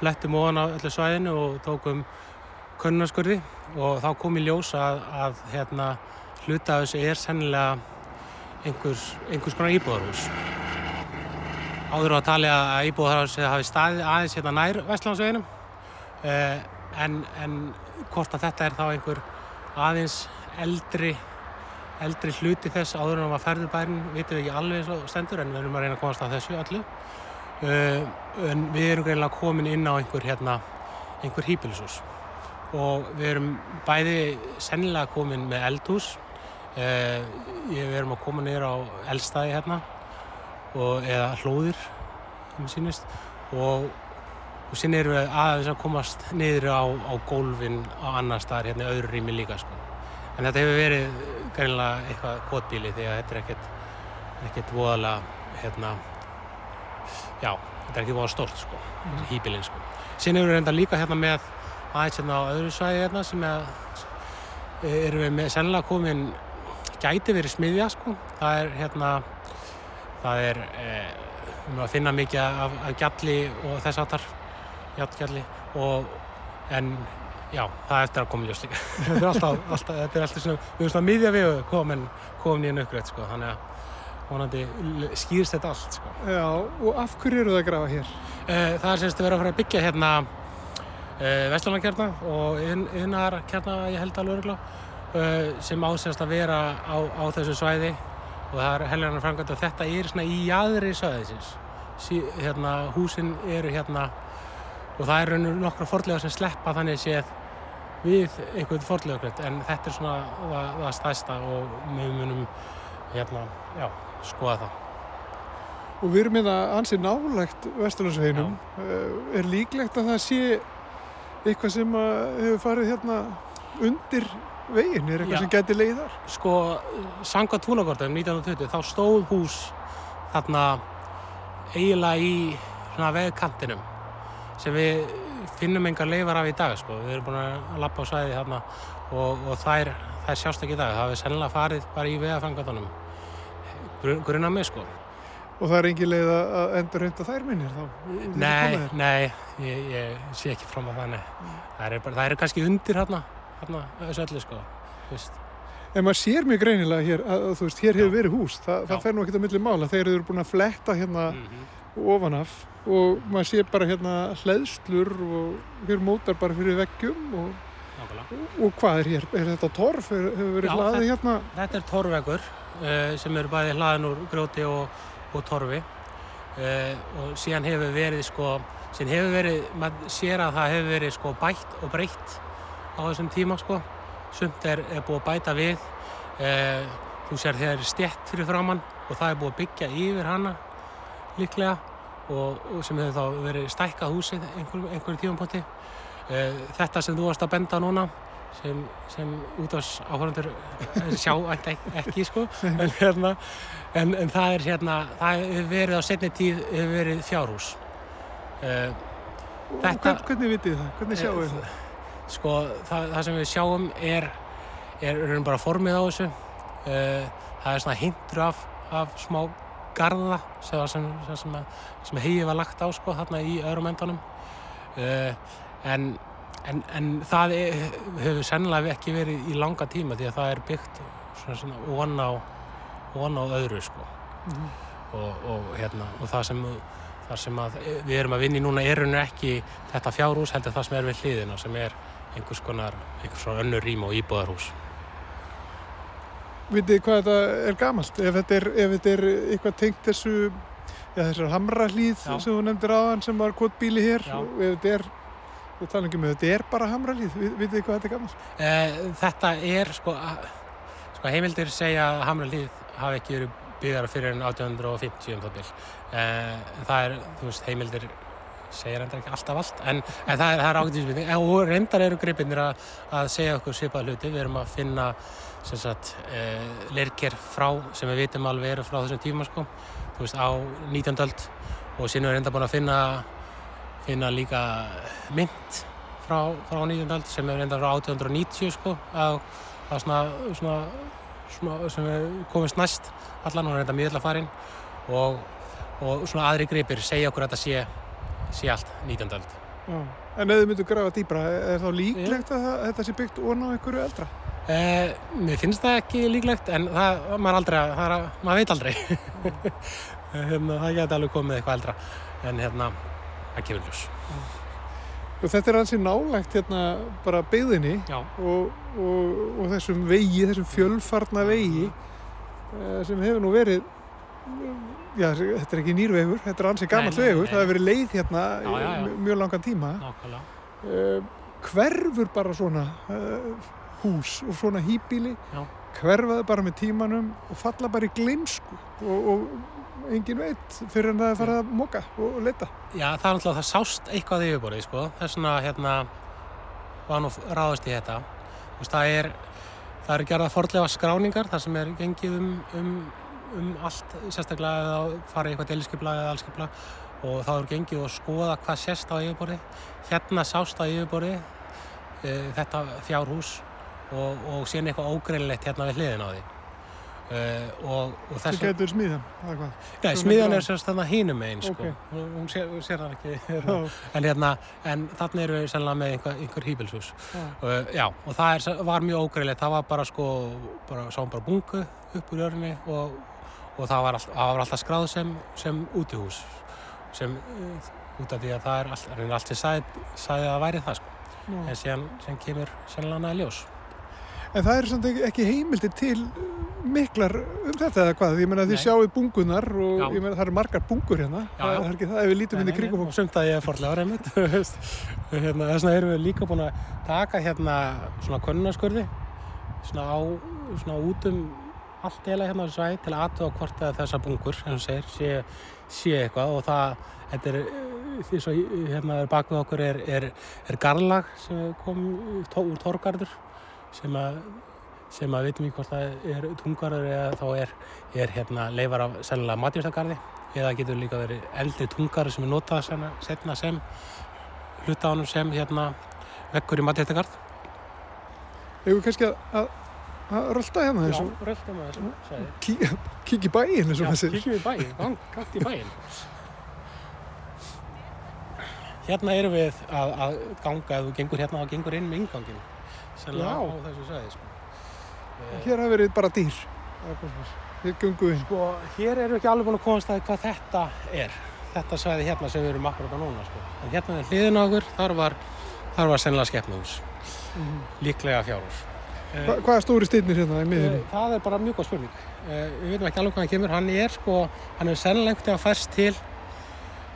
[SPEAKER 9] flettum ofan á öllu svæðinu og tókum könnunaskurði og þá kom í ljós að, að hérna hluta af þessu er sennilega einhvers, einhvers konar íbúðarhús. Áður á að tala að íbúðarhús hafi staðið aðeins hérna nær Vestlandsveginum eh, en, en hvort að þetta er þá einhver aðeins eldri, eldri hluti þess áður en að ferður bærin vitum við ekki alveg og stendur en við erum að reyna að komast að þessu öllu. Eh, en við erum reyna komin inn á einhver, hérna, einhver hýpilishús. og við erum bæði sennilega komin með eldhús við erum að koma niður á eldstæði hérna og, eða hlóðir um sínist og, og sinni erum við aðeins að komast niður á, á gólfin á annar staðar hérna í öðru rými líka sko. en þetta hefur verið greinilega eitthvað kvotbíli því að þetta er ekkert ekkert voðalega hérna já, þetta er ekki voða stórt sko, mm. hýbilinn sko. Sinn eru við reynda líka hérna með aðeins hérna á öðru svæði hérna sem að, erum við með sennilega komin gæti verið smiðja sko, það er hérna það er eh, um að finna mikið af, af gjalli og þess aftar gjallgjalli og en já, það er eftir að koma ljós líka þetta er alltaf, alltaf, þetta er alltaf svona við erum svona miðja við komin, komin í uppgreitt sko, þannig að vonandi skýrst þetta allt sko.
[SPEAKER 2] Já, og af hverju eru það að grafa hér?
[SPEAKER 9] Eh, það er semst að vera að fara að byggja hérna eh, Vestlandkjarna og innarkjarna ég held alveg örugla eh, sem ásennst að vera á, á þessu svæði og það er helgarnar framkvæmt og þetta er svona í jæðri svæðisins sí, hérna húsin eru hérna og það er raunir nokkra fordlega sem sleppa þannig séð við einhvern fordlega en þetta er svona það, það stæsta og við munum hérna, já skoða það.
[SPEAKER 2] Og við erum hérna ansið nálægt Vesturlandsveginum. Er líklegt að það sé eitthvað sem hefur farið hérna undir veginn? Er eitthvað Já. sem getur leið þar?
[SPEAKER 9] Sko, sanga túnagortum 1920, þá stóð hús þarna eiginlega í svona vegkantinum sem við finnum engar leifar af í dag sko. Við erum búin að lappa á sæði þarna og, og þær, þær sjást ekki í dag. Það hefur sennilega farið bara í vegafangatunum grunna með sko.
[SPEAKER 2] Og það er engin leið að endur hunda þær minnir þá?
[SPEAKER 9] Nei, nei, ég, ég sé ekki fram að það, nei. Mm. Það er, það er kannski undir hérna, hérna, þessu öllu sko, veist.
[SPEAKER 2] En maður sér mjög greinilega hér að, að þú veist, hér hefur verið hús, Þa, það fer nú ekkert á milli mála, þeir eru búin að fletta hérna mm -hmm. ofanaf og maður sér bara hérna hlæðslur og hér mótar bara fyrir veggjum og, og, og hvað er hér? Er þetta torf? Er, hefur verið hlaðið hérna?
[SPEAKER 9] Þetta er torfveggur Eh, sem eru bæði hlaðin úr gróti og, og torfi eh, og síðan hefur verið sko, síðan hefur verið, maður sér að það hefur verið sko bætt og breytt á þessum tíma sko. Sumt er, er búið að bæta við. Eh, þú sér þegar er stjett fyrir framann og það er búið að byggja yfir hana líklega og, og sem hefur þá verið stækkað húsið einhverjum einhver tímanpotti þetta sem þú varst að benda núna sem, sem út ás áhörðandur eh, sjá ekki, ekki sko. En, hérna, en, en það er hérna það hefur verið á setni tíð hefur verið fjárhús.
[SPEAKER 2] Uh, þetta, Hvernig vitið það? Hvernig sjáum við það?
[SPEAKER 9] Sko það, það sem við sjáum er er, er bara formið á þessu uh, það er svona hindur af, af smá garða sem, sem, sem, sem heiði var lagt á sko þarna í öðrum endanum uh, en En, en það er, hefur sennilega ekki verið í langa tíma því að það er byggt svona svona von á, von á öðru sko. Mm -hmm. og, og, hérna, og það sem, það sem við erum að vinni núna er unni ekki þetta fjárhús heldur það sem er við hliðina sem er einhvers konar, einhvers svona önnur rým og íbúðarhús.
[SPEAKER 2] Vitið hvað þetta er gamalt? Ef þetta er, ef þetta er eitthvað tengt þessu, já þessar hamra hlýð sem þú nefndir aðan sem var kvotbíli hér, já. ef þetta er Við talum ekki um þetta er bara hamralíð, vitið þið hvað þetta er gaman?
[SPEAKER 9] Eh, þetta er, sko, sko heimildir segja að hamralíð hafi ekki verið byggðara fyrir enn 1850 um það byrj. Eh, það er, þú veist, heimildir segja reyndar ekki alltaf allt, en, en það er, er ágætisvinning. Og reyndar eru gripinir að, að segja okkur svipað hluti. Við erum að finna, sagt, eh, leirker frá, sem við vitum alveg eru frá þessum tíma, sko, þú veist, á 19. öld og sínum við reyndar búin að finna finna líka mynd frá, frá 19. öld sem er enda frá 1890 sko að, að svona, svona, svona sem er komist næst allan og reynda miðla farin og, og svona aðri gripir segja okkur að þetta sé, sé allt 19. öld
[SPEAKER 2] Já. En ef þið myndu grafa dýbra, er þá líklegt að þetta sé byggt ón á einhverju eldra?
[SPEAKER 9] Eh, mér finnst það ekki líklegt en það, maður, aldrei, það er, maður veit aldrei hérna, það geti alveg komið eitthvað eldra en hérna kemur ljós.
[SPEAKER 2] Og þetta er alveg nálægt hérna bara byðinni og, og, og þessum vegi, þessum fjölfarna vegi uh, sem hefur nú verið, já þetta er ekki nýrvegur, þetta er ansið gammal vegur, það hefur verið leið hérna já, já, mjög langan tíma. Uh, hverfur bara svona uh, hús og svona hýbíli hverfaði bara með tímanum og falla bara í gleimsku og, og engin veit fyrir en það er farið að moka og, og leta.
[SPEAKER 9] Já, það er náttúrulega, það sást eitthvað í yfirborðið, sko. Þess vegna, hérna, var nú ráðast í þetta. Þú veist, það er, það er gerða fordlega skráningar, þar sem er gengið um, um, um allt, sérstaklega eða farið eitthvað deliskipla eða allskipla og þá er gengið og skoða hvað sést á yfirborðið. Hérna sást á yfirborðið e, þetta fjárhús og, og síðan eitthvað ógreinlegt hérna við hliðin á því. Uh, og, og þess
[SPEAKER 2] getur smíðan eða hvað?
[SPEAKER 9] Nei,
[SPEAKER 2] grá.
[SPEAKER 9] er sérst þarna hínum megin sko.
[SPEAKER 2] Ok.
[SPEAKER 9] hún, hún sér, sér það ekki en, hérna, en þarna eru við sennilega með einhver, einhver hýbilshús
[SPEAKER 2] Já.
[SPEAKER 9] uh, já, og það er, var mjög ógreilegt það var bara sko, bara, sáum bara bungu upp úr jörni og, og það var, all, það var alltaf skráð sem, sem útihús sem uh, út af því að það er allt, reynir allt sem sagði, sagði að það væri það sko. En síðan sem kemur sennilega næði ljós
[SPEAKER 2] En það er samt ekki, heimildi til miklar um þetta eða hvað? Ég meina þið sjáu bungunar og
[SPEAKER 9] Já.
[SPEAKER 2] ég meina það eru margar bungur hérna.
[SPEAKER 9] Já,
[SPEAKER 2] það
[SPEAKER 9] já.
[SPEAKER 2] er ekki það ef við lítum inn í kringum
[SPEAKER 9] og sumt að ég er forlega reynd hérna, þess vegna erum við líka búin að taka hérna svona könnunaskurði svona á svona út um allt eila hérna á svæði til að aðtöða hvort að þessa bungur segir sé, sé eitthvað. Og það þetta er eh, því svo hérna bak við okkur er, er, er garlag sem kom tó, úr Torgarður sem að sem að vitum í hvort það er tungarður eða þá er, er hérna leifar af sennilega matjúrstakarði eða getur líka verið eldri tungarður sem er notað senna, setna sem hluta á honum sem hérna vekkur í matjúrstakarð
[SPEAKER 2] Hefur kannski að rölda hérna
[SPEAKER 9] Já,
[SPEAKER 2] eins og
[SPEAKER 9] röltum að þessu sagði.
[SPEAKER 2] kí, kíkja í bæinn eins og
[SPEAKER 9] Já,
[SPEAKER 2] maður segir.
[SPEAKER 9] kíkjum í bæinn, gang, gangt í bæinn Hérna erum við að, að ganga, ef þú gengur hérna þá gengur inn með ingangin sennilega
[SPEAKER 2] Já.
[SPEAKER 9] á þessu sagði sko. Eh,
[SPEAKER 2] Hér hafa verið bara dýr. Það er svona. Við gungum inn.
[SPEAKER 9] Sko, hér erum við ekki alveg búin að komast að hvað þetta er. Þetta svæði hérna sem við erum akkurat á núna, sko. En hérna er hliðin á okkur, þar var, þar var Eh,
[SPEAKER 2] Hva, hvað er stóri steinir hérna í miðinni?
[SPEAKER 9] eh, Það er bara mjög góð spurning. Eh, Við veitum ekki alveg hvað hann kemur. Hann er sko, hann er sennilega einhvern veginn færst til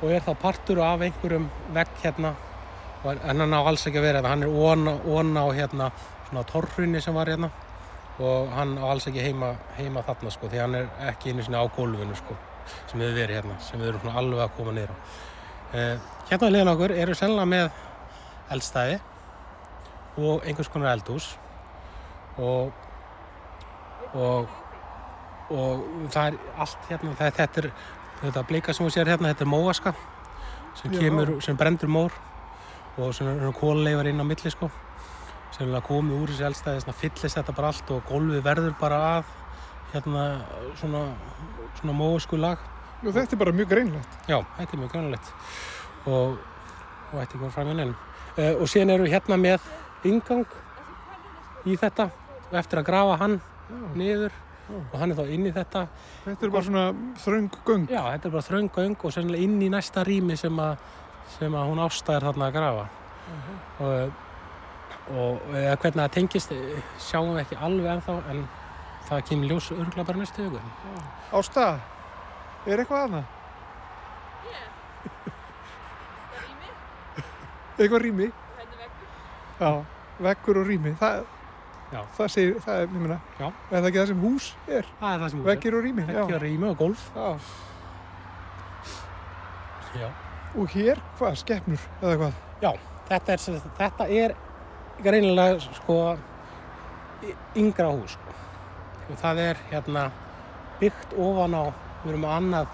[SPEAKER 9] og er þá partur af einhverjum vegg hérna. Og- En hann á alls ekki að vera þetta. Hann er ón, ón á hérna svona torrunni sem var hérna og hann á alls ekki heima, heima þarna sko því hann er ekki einu sinni á gólfinu sko sem hefur verið hérna, sem við erum svona alveg að koma. Eh, hérna á liðan okkur eru sennilega með eldstæði og einhvers konar eldhús og og og það er allt hérna það, þetta er þetta bleika sem við sér hérna, þetta er móaska sem kemur, sem brendur mór og sem eru kóleifar inn á milli sko. Sem er komið úr þessi eldstæði svona fyllist þetta bara allt og gólfið verður bara að hérna svona svona móasku lag.
[SPEAKER 2] Og þetta er bara mjög greinlegt.
[SPEAKER 9] Já, þetta er mjög grannlegt og, og þetta er komið fram í nefnum. Uh, og síðan erum við hérna með ingang í þetta og eftir að grafa hann niður og hann er þá inn í þetta.
[SPEAKER 2] Þetta er bara svona þröng göng.
[SPEAKER 9] Já, þetta er bara þröng göng og sennilega inn í næsta rými sem að, sem að hún ástæðir þarna að grafa. og, og eða hvernig það tengist sjáum við ekki alveg ennþá en það kemur ljós örgulega bara næstu hugun.
[SPEAKER 2] Ásta, er eitthvað aðna? Eitthvað rými? Já, veggur og rými. Það,
[SPEAKER 9] Já.
[SPEAKER 2] það segir, það er, ég meina, er það ekki það sem hús er?
[SPEAKER 9] Það er það sem hús er.
[SPEAKER 2] Veggir og rými,
[SPEAKER 9] Veggir og rými og gólf.
[SPEAKER 2] Já.
[SPEAKER 9] Já.
[SPEAKER 2] Og hér, hvað, skeppnur eða hvað?
[SPEAKER 9] Já, þetta er, þetta er greinilega sko y- yngra hús sko. og það er hérna byggt ofan á, við erum með annað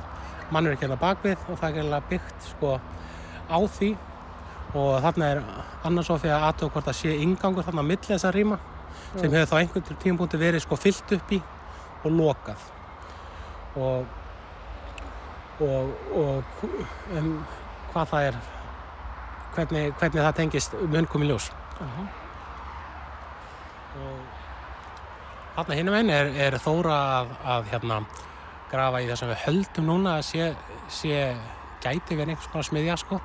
[SPEAKER 9] mannverk hérna bakvið og það er greinilega byggt sko á því og þarna er annars Sofía aðtöku hvort það sé yngangur þarna á milli þessa rýma sem hefur þá einhvern tímapunkti verið sko fyllt upp í og lokað. Og og, og um, hvað það er hvernig, hvernig það tengist mun komið ljós. Og þarna hinum einn er, er Þóra að, að hérna grafa í það sem við höldum núna að sé, sé gæti verið einhvers konar smiðja sko.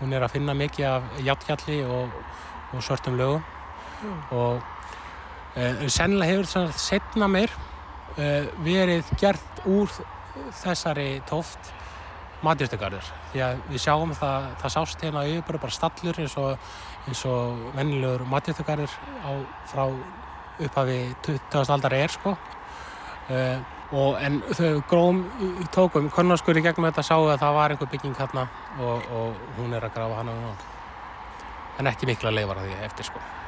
[SPEAKER 9] Hún er að finna mikið af játgjalli og, og svörtum lögum. Og e, sennilega hefur það setna meir e, verið gert úr þessari tóft matjúrstegarður því að við sjáum það, það sást hérna yfir bara stallur eins og, eins og vennilegur matjúrstegarður frá upphafi 20. aldar er sko. Uh, og en þau gróum tókum konnarskur í gegnum þetta sáu að það var einhver bygging hérna og, og hún er að grafa hana en ekki leifar að því eftir sko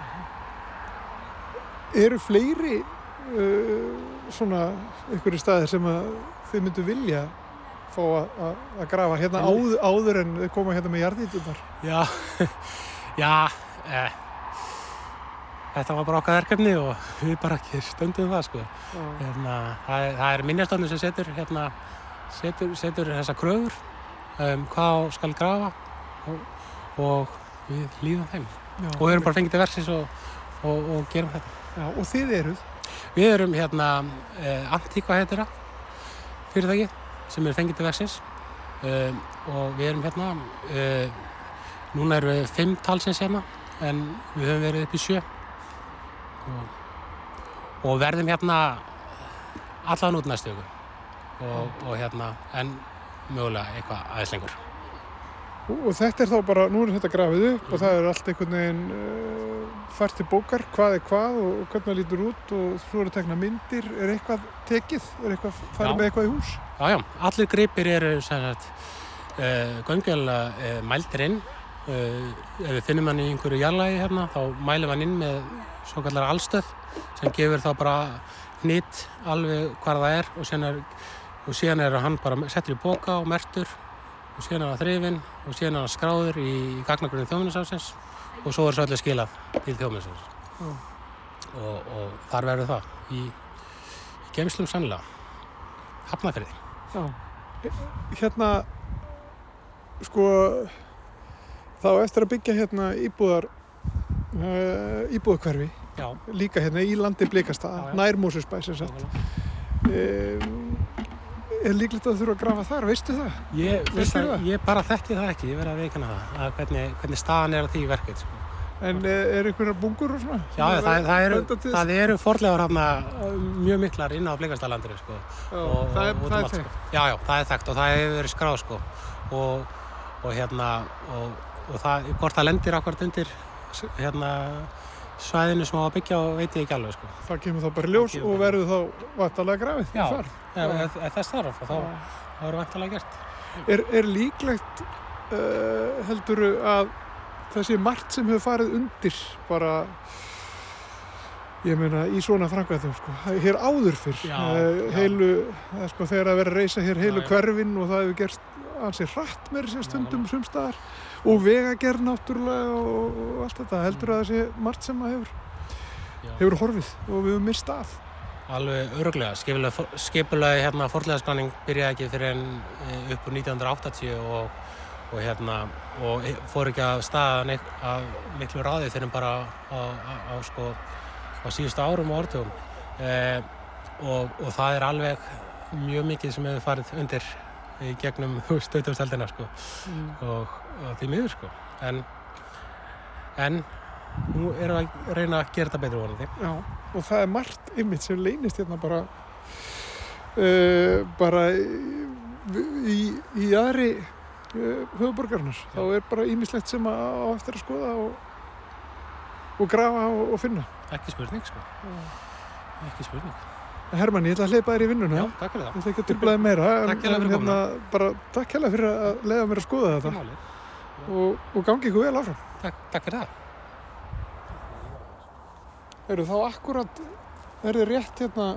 [SPEAKER 2] Eru fleiri uh, svona einhverju staðir sem að þið myndu vilja fá að grafa hérna áður, áður en koma hérna með jarðítunar?
[SPEAKER 9] Já, já, eh, þetta var bara okkar verkefni og við bara ekki stöndum það sko. Hérna, það, það er minnjastofnum sem setur, hérna, setur, setur þessa kröfur um, hvað skal grafa og, og við líðum þeim. Já, og við erum bara fengið til verksins og, og, og gerum þetta.
[SPEAKER 2] Já, og þið eruð?
[SPEAKER 9] Við erum hérna eh, Antíkva heitir það fyrirtæki sem er fengið til vexins um, og við erum hérna uh, núna erum við fimm talsins hérna en við höfum verið upp í sjö. Og, og verðum hérna allan út næstu og, og hérna en mögulega eitthvað aðeins lengur
[SPEAKER 2] Og þetta er þá bara, nú er þetta grafið upp mm. og það er allt einhvern veginn uh, fært til bókar, hvað er hvað og hvernig það lítur út og svo eru tekna myndir, er eitthvað tekið, er eitthvað farið með eitthvað í hús?
[SPEAKER 9] Já, já, allir gripir eru uh, göngilega uh, mæltir inn, uh, ef við finnum hann í einhverju jarlægi hérna þá mælum hann inn með svo kallar allstöð sem gefur þá bara hnitt alveg hvað það er og síðan er, og síðan er hann bara settur í bóka og mertur og síðan er það þrifin og síðan er það skráður í gagnagrunni þjóðminnarsafsins og svo er það allir skilað til þjóðminnarsafsins mm. og, og þar verður það í, í geimslum sannlega hafnafyrði
[SPEAKER 2] Já, hérna sko þá eftir að byggja hérna íbúðar uh, íbúðakverfi
[SPEAKER 9] Já.
[SPEAKER 2] líka hérna í landi blikasta nærmúsusbæs um, er líklegt að þú þurfa að grafa þar, veistu það?
[SPEAKER 9] Ég, það, það? ég bara þekki það ekki, ég verði að veikana það, að hvernig, hvernig staðan er á því verkið. Sko.
[SPEAKER 2] En er einhverja bungur og svona?
[SPEAKER 9] Já, það, það eru, það eru forlegar hana mjög miklar inn á Blikastalandur, sko.
[SPEAKER 2] Og, það er,
[SPEAKER 9] og,
[SPEAKER 2] er
[SPEAKER 9] þekkt? Sko. Já, já, það er þekkt og það hefur verið skráð, sko. Og, og hérna, og það, hvort það lendir ákvæmt undir, hérna, svæðinu sem á að byggja og veit ég ekki alveg sko.
[SPEAKER 2] Það kemur þá bara ljós og verður þá vantalega grafið
[SPEAKER 9] Já, ef þess þarf þá verður vantalega gert.
[SPEAKER 2] Er, er líklegt uh, heldur að það sé margt sem hefur farið undir bara ég meina í svona framkvæðum sko. hér áður fyrr
[SPEAKER 9] já,
[SPEAKER 2] uh, heilu, já. Sko, þegar að vera að reysa hér heilu já, hverfin og það hefur gerst ansið hratt með þessi stundum sumstaðar og vegagerð náttúrulega og, og allt þetta. Heldur að það sé margt sem að hefur hefur horfið og við hefum mist af.
[SPEAKER 9] Alveg öruglega, skipulagi hérna forlegaskranning byrjaði ekki fyrir en eh, upp úr 1980 og, og hérna og fór ekki að staða að miklu ráði fyrir bara á, á, á sko á síðustu árum og orðtugum eh, og, og það er alveg mjög mikið sem hefur farið undir í gegnum stöðtöfstældina sko. Mm. og því miður sko. En, en nú erum við að reyna að gera þetta betur vonandi.
[SPEAKER 2] Já, og það er margt ymmit sem leynist hérna bara uh, bara í, í aðri uh, höfuborgarnar þá er bara ýmislegt sem að á eftir að skoða og, og grafa og, og finna.
[SPEAKER 9] Ekki spurning sko. Já. ekki spurning.
[SPEAKER 2] Herman, ég ætla að hleypa þér í vinnuna.
[SPEAKER 9] Já, takk fyrir það.
[SPEAKER 2] Ég ætla ekki að dublaði meira
[SPEAKER 9] Takk hella fyrir
[SPEAKER 2] hérna, bara, Takk fyrir að leiða mér að skoða þetta og, og gangi ykkur vel áfram.
[SPEAKER 9] Takk, takk fyrir það.
[SPEAKER 2] Eru þá akkurat er þið rétt hérna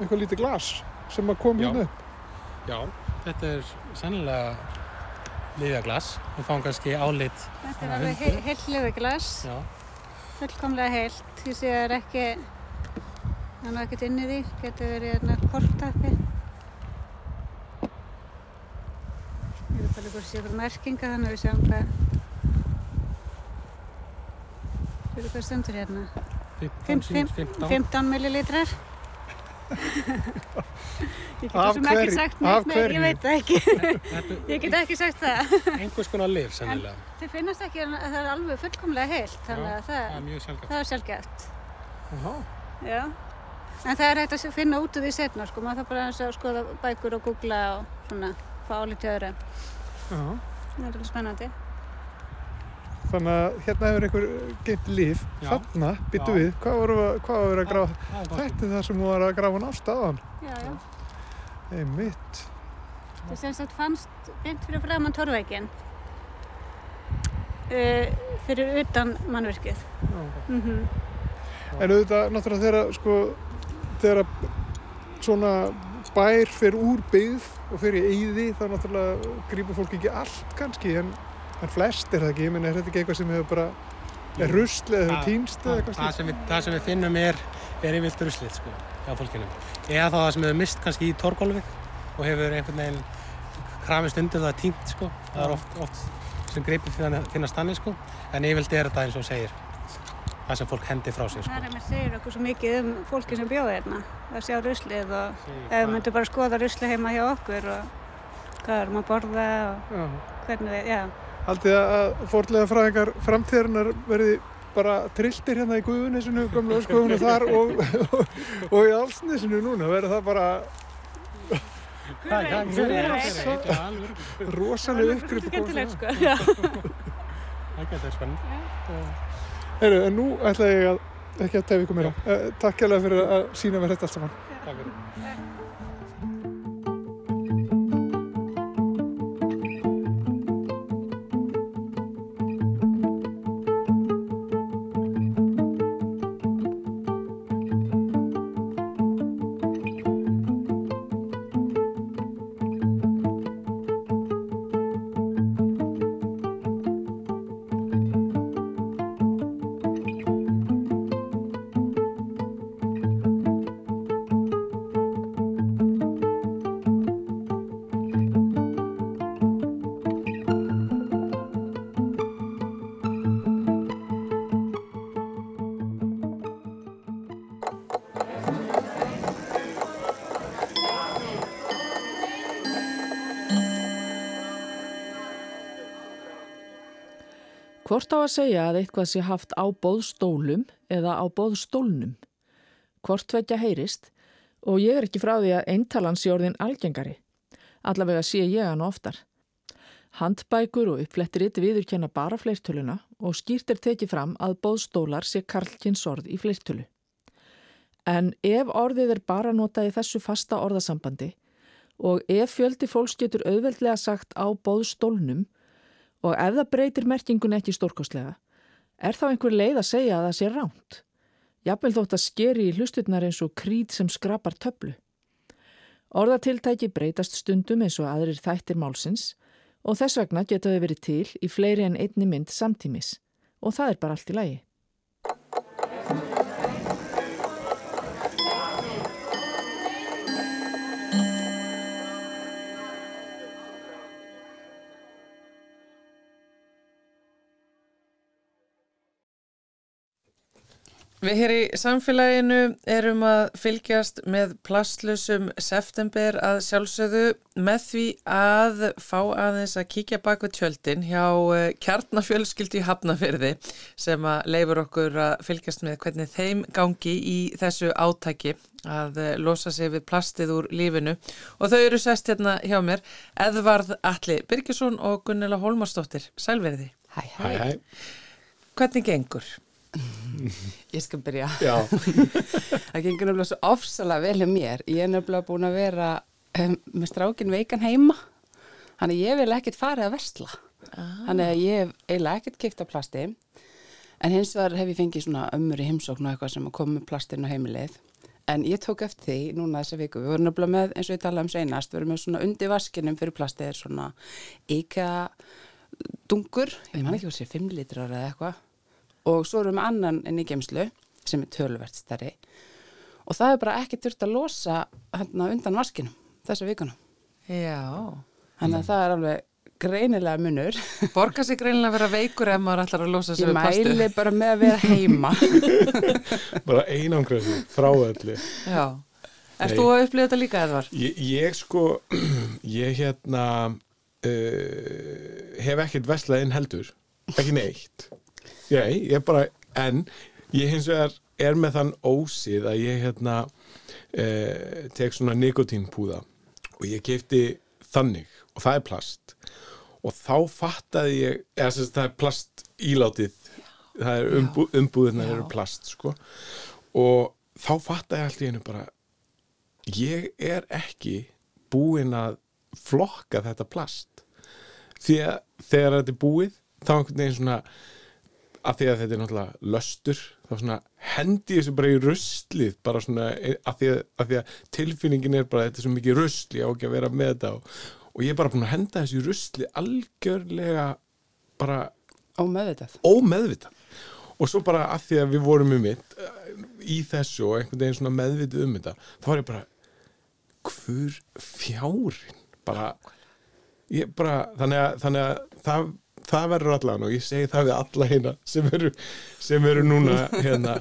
[SPEAKER 2] eitthvað lítið glas sem að koma hérna upp.
[SPEAKER 9] Já, þetta er sennilega liðaglas við fáum kannski álit
[SPEAKER 10] Þetta er alveg he heilt liðaglas fullkomlega heilt því sé það er ekki þannig að ekkert inn í því. Getur verið hérna kortappi. Ég er bara líka að sé ykkur merkinga þannig að við sjáum hvað fyrir hvað stundur hérna?
[SPEAKER 9] 15, 15.
[SPEAKER 10] 15 millilitrar Ég get þessum ekki sagt neitt, nei, ég veit það ekki. Ég get ekki sagt það.
[SPEAKER 9] Einhvers konar liv, sennilega.
[SPEAKER 10] En þið finnast ekki að það er alveg fullkomlega heilt þannig að það,
[SPEAKER 9] það
[SPEAKER 10] er sjálfgeft Já. En það er hægt að finna út úr því setna sko, maður þarf bara að skoða bækur og googla og svona fá álítið öðru.
[SPEAKER 2] Já.
[SPEAKER 10] Það er alveg spennandi.
[SPEAKER 2] Þannig að hérna hefur einhver geimt líf.
[SPEAKER 9] Já.
[SPEAKER 2] Þarna, byttu við, hvað voru að, hvað voru að grafa? Þetta er það sem voru að grafa nást aðan.
[SPEAKER 10] Já, já.
[SPEAKER 2] Einmitt.
[SPEAKER 10] Það sem sagt fannst beint fyrir framann torveikin. Uh, fyrir utan mannverkið. Mm
[SPEAKER 2] En auðvitað, náttúrulega þegar, sko, þegar svona bær fyrir úr byggð og fyrir eyði, þá náttúrulega grípur fólk ekki allt kannski, en, en flest er það ekki. Ég menn, er þetta ekki eitthvað sem hefur bara, er rusl eða
[SPEAKER 9] Það-
[SPEAKER 2] týnst eða eitthvað
[SPEAKER 9] það
[SPEAKER 2] slíkt?
[SPEAKER 9] sem, við, það sem við finnum er, er yfirlt ruslið sko, hjá fólkinu. Eða þá það sem hefur mist kannski í torgólfið og hefur einhvern veginn krafist undir það tínt sko. Það er oft, oft sem greipir finna, finnast þannig sko. En yfirlt er þetta eins og segir það sem fólk hendi frá sér sko.
[SPEAKER 10] Það er með segir okkur svo mikið um fólki sem bjóði hérna. Það sjá ruslið og við myndum bara skoða ruslið heima hjá okkur og hvað erum að borða og
[SPEAKER 2] Já.
[SPEAKER 10] hvernig við, já.
[SPEAKER 2] Haldið að fórlega fræðingar framtíðarinnar verði bara trilltir hérna í Guðunisinu, gamla öskofunu þar og, og, og í Alsnesinu núna, verður það bara
[SPEAKER 9] Hvað- hvað- hver veit, hver
[SPEAKER 2] Rosa-
[SPEAKER 9] veit, já, alveg.
[SPEAKER 2] rosalega uppgrip
[SPEAKER 10] Skemmtilegt sko.
[SPEAKER 9] Það getur spennandi.
[SPEAKER 2] Heru, en nú ætla ég að ekki að tefa ykkur meira. Uh, takk hérlega fyrir að sína mér þetta allt saman.
[SPEAKER 9] Takk fyrir.
[SPEAKER 11] Hvort á að segja að eitthvað sé haft á bóðstólum eða á bóðstólnum? Hvort tvekja heyrist og ég er ekki frá því að eintalan sé orðin algengari. Allavega sé ég hann oftar. Handbækur og uppflettirinn viðurkenna bara fleirtöluna og skýrt er tekið fram að bóðstólar sé karlkins orð í fleirtölu. En ef orðið er bara notað í þessu fasta orðasambandi og ef fjöldi fólks getur auðveldlega sagt á bóðstólnum og ef það breytir merkingun ekki stórkostlega, er þá einhver leið að segja að það sé ránt? Jafnvel þótt að skeri í hlustutnar eins og krít sem skrapar töflu. Orðatiltæki breytast stundum eins og aðrir þættir málsins og þess vegna geta þau verið til í fleiri en einni mynd samtímis og það er bara allt í lagi.
[SPEAKER 1] Við hér í samfélaginu erum að fylgjast með plastlusum september að sjálfsögðu með því að fá aðeins að kíkja bak við tjöldin hjá eh, kjarnafjölskyldi í Hafnafyrði sem að leifur okkur að fylgjast með hvernig þeim gangi í þessu átæki að eh, losa sig við plastið úr lífinu og þau eru sest hérna hjá mér Edvarð Alli Birgisson og Gunnela Holmarsdóttir. Sælverði.
[SPEAKER 12] Hæ, hæ.
[SPEAKER 13] hæ.
[SPEAKER 1] Hvernig gengur?
[SPEAKER 12] Ég skal byrja.
[SPEAKER 13] Já.
[SPEAKER 12] það gengur nefnilega svo ofsalega vel hjá mér. Ég er nefnilega búin að vera um, með strákin veikan heima. Þannig að ég vil ekkert farið að versla. Ah. Þannig að ég hef eiginlega ekkert kipt á plasti. En hins vegar hef ég fengið svona ömmur í heimsókn og eitthvað sem að koma með plastinu á heimilið. En ég tók eftir því núna þessa viku. Við vorum nefnilega með, eins og ég talaði um seinast, við vorum með svona undir vaskinum fyrir plastið, svona íka dungur, ég man ekki hvað sé, 5 litrar eða eitthvað og svo erum við annan inn í geimslu sem er töluvert stærri og það er bara ekki þurft að losa hérna undan vaskinum þessa vikuna.
[SPEAKER 1] Já.
[SPEAKER 12] Þannig að það er alveg greinilega munur.
[SPEAKER 1] Borga sig greinilega að vera veikur ef maður ætlar að losa sig
[SPEAKER 12] Ég
[SPEAKER 1] við plastu.
[SPEAKER 12] mæli bara með að vera heima.
[SPEAKER 13] bara einangröðu frá öllu
[SPEAKER 1] Já. Erst þú að upplifa þetta líka, Edvar?
[SPEAKER 13] ég, ég sko ég hérna uh, hef ekkert veslað inn heldur ekki neitt ég, ég bara, en ég hins vegar er með þann ósið að ég hérna uh, tek svona nikotínpúða og ég keipti þannig og það er plast. Og þá fattaði ég eða sem það er plast ílátið það er umbú, umbúðunar eru plast sko. Og þá fattaði allt í einu bara ég er ekki búinn að flokka þetta plast. Því að þegar þetta er búið þá einhvern veginn svona að því að þetta er náttúrulega löstur þá svona hendi þessu bara í ruslið bara svona að því að, að, því að tilfinningin er bara þetta er svo mikið rusli á ekki að vera með þetta og, og ég er bara búin að henda þessu í rusli algjörlega bara
[SPEAKER 12] ómeðvitað.
[SPEAKER 13] ómeðvitað. Og svo bara að því að við vorum um mitt í þessu og einhvern veginn svona meðvitið um þetta þá var ég bara hver fjárin bara bara þannig að, þannig að það það verður allan og ég segi það við alla hérna sem eru, sem eru núna hérna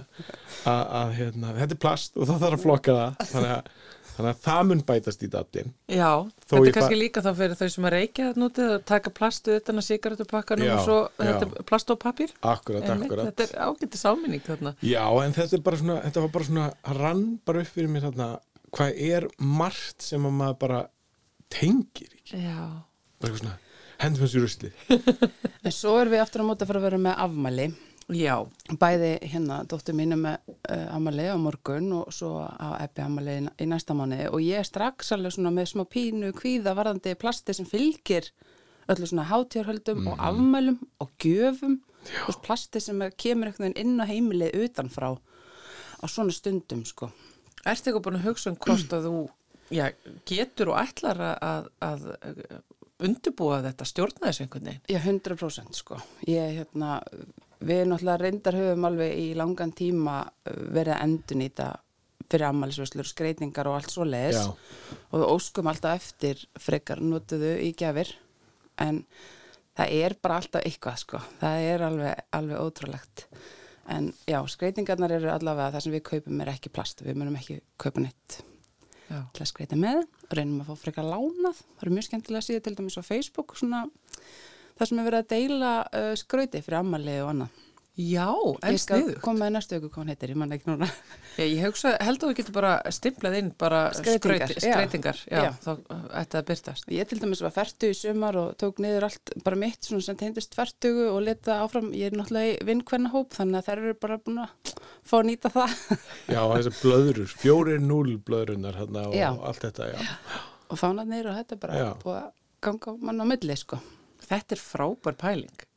[SPEAKER 13] að hérna, þetta er plast og það þarf að flokka það. Þannig að, þannig að það mun bætast í datin
[SPEAKER 1] Já, þetta er kannski líka þá fyrir þau sem að reykja þetta nútið að taka plastu utan að sigarettupakkanum og svo þetta er plast og papir
[SPEAKER 13] Akkurat, en akkurat.
[SPEAKER 1] Þetta er ágættið sáminning þarna.
[SPEAKER 13] Já, en þetta svona, þetta var bara svona rann bara upp fyrir mér þarna hvað er margt sem að maður bara tengir
[SPEAKER 1] ekki Já.
[SPEAKER 13] Bara eitthvað svona hendum þessu rusli.
[SPEAKER 12] En svo erum við aftur á móta að fara að vera með afmæli.
[SPEAKER 1] Já,
[SPEAKER 12] bæði hérna dóttur mínu með uh, afmæli á morgun og svo á epi afmæli í, í næsta mánu og ég er strax alveg svona með smá pínu kvíða varðandi plasti sem fylgir öllu svona hátjárhöldum mm. og mhm. afmælum og gjöfum. Og plasti sem er, kemur einhvern veginn inn á heimilið utanfrá á svona stundum sko.
[SPEAKER 1] Erstu eitthvað búin að hugsa um hvort að þú já, getur og ætlar að, að undirbúa þetta, stjórna þessu einhvern veginn?
[SPEAKER 12] Já, 100% sko. Ég, hérna, við náttúrulega reyndar höfum alveg í langan tíma uh, verið að endun í þetta fyrir ammælisvöslur, skreitingar og allt svo leiðis og við óskum alltaf eftir frekar notuðu í gefir en það er bara alltaf eitthvað sko, það er alveg, alveg ótrúlegt en já, skreitingarnar eru allavega það sem við kaupum er ekki plast, við munum ekki kaupa neitt. Til að skreita með og reynum að fá frekar lánað. Það eru mjög skemmtilega síðan til dæmis á Facebook svona, það sem er verið að deila uh, skrauti fyrir ammali og annað
[SPEAKER 1] Já, en sniðu.
[SPEAKER 12] Ég skal koma með næstu öku hvað hann heitir, ég manna ekki núna.
[SPEAKER 1] Já, ég hugsa, held að við getum bara stimplað inn bara
[SPEAKER 12] skreitingar,
[SPEAKER 1] skreitingar já, já, þá ætti það að byrtast.
[SPEAKER 12] Ég til dæmis var færtu í sumar og tók niður allt bara mitt svona sem tegndist færtugu og leta áfram, ég er náttúrulega í vinkvenna hóp þannig að þær eru bara búin að fá að nýta það.
[SPEAKER 13] Já, þessi blöðurur, fjórir núl blöðurinnar hérna og já. allt þetta, já.
[SPEAKER 12] Og fánarnir og þetta bara búið að ganga mann á milli, sko.
[SPEAKER 1] Þetta er frábær pæling.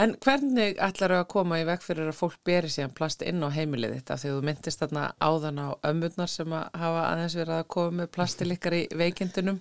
[SPEAKER 1] En hvernig ætlar þau að koma í vekk fyrir að fólk beri síðan plast inn á heimilið þetta þegar þú myndist þarna áðan á ömmurnar sem að hafa aðeins verið að koma með plastilíkar í veikindunum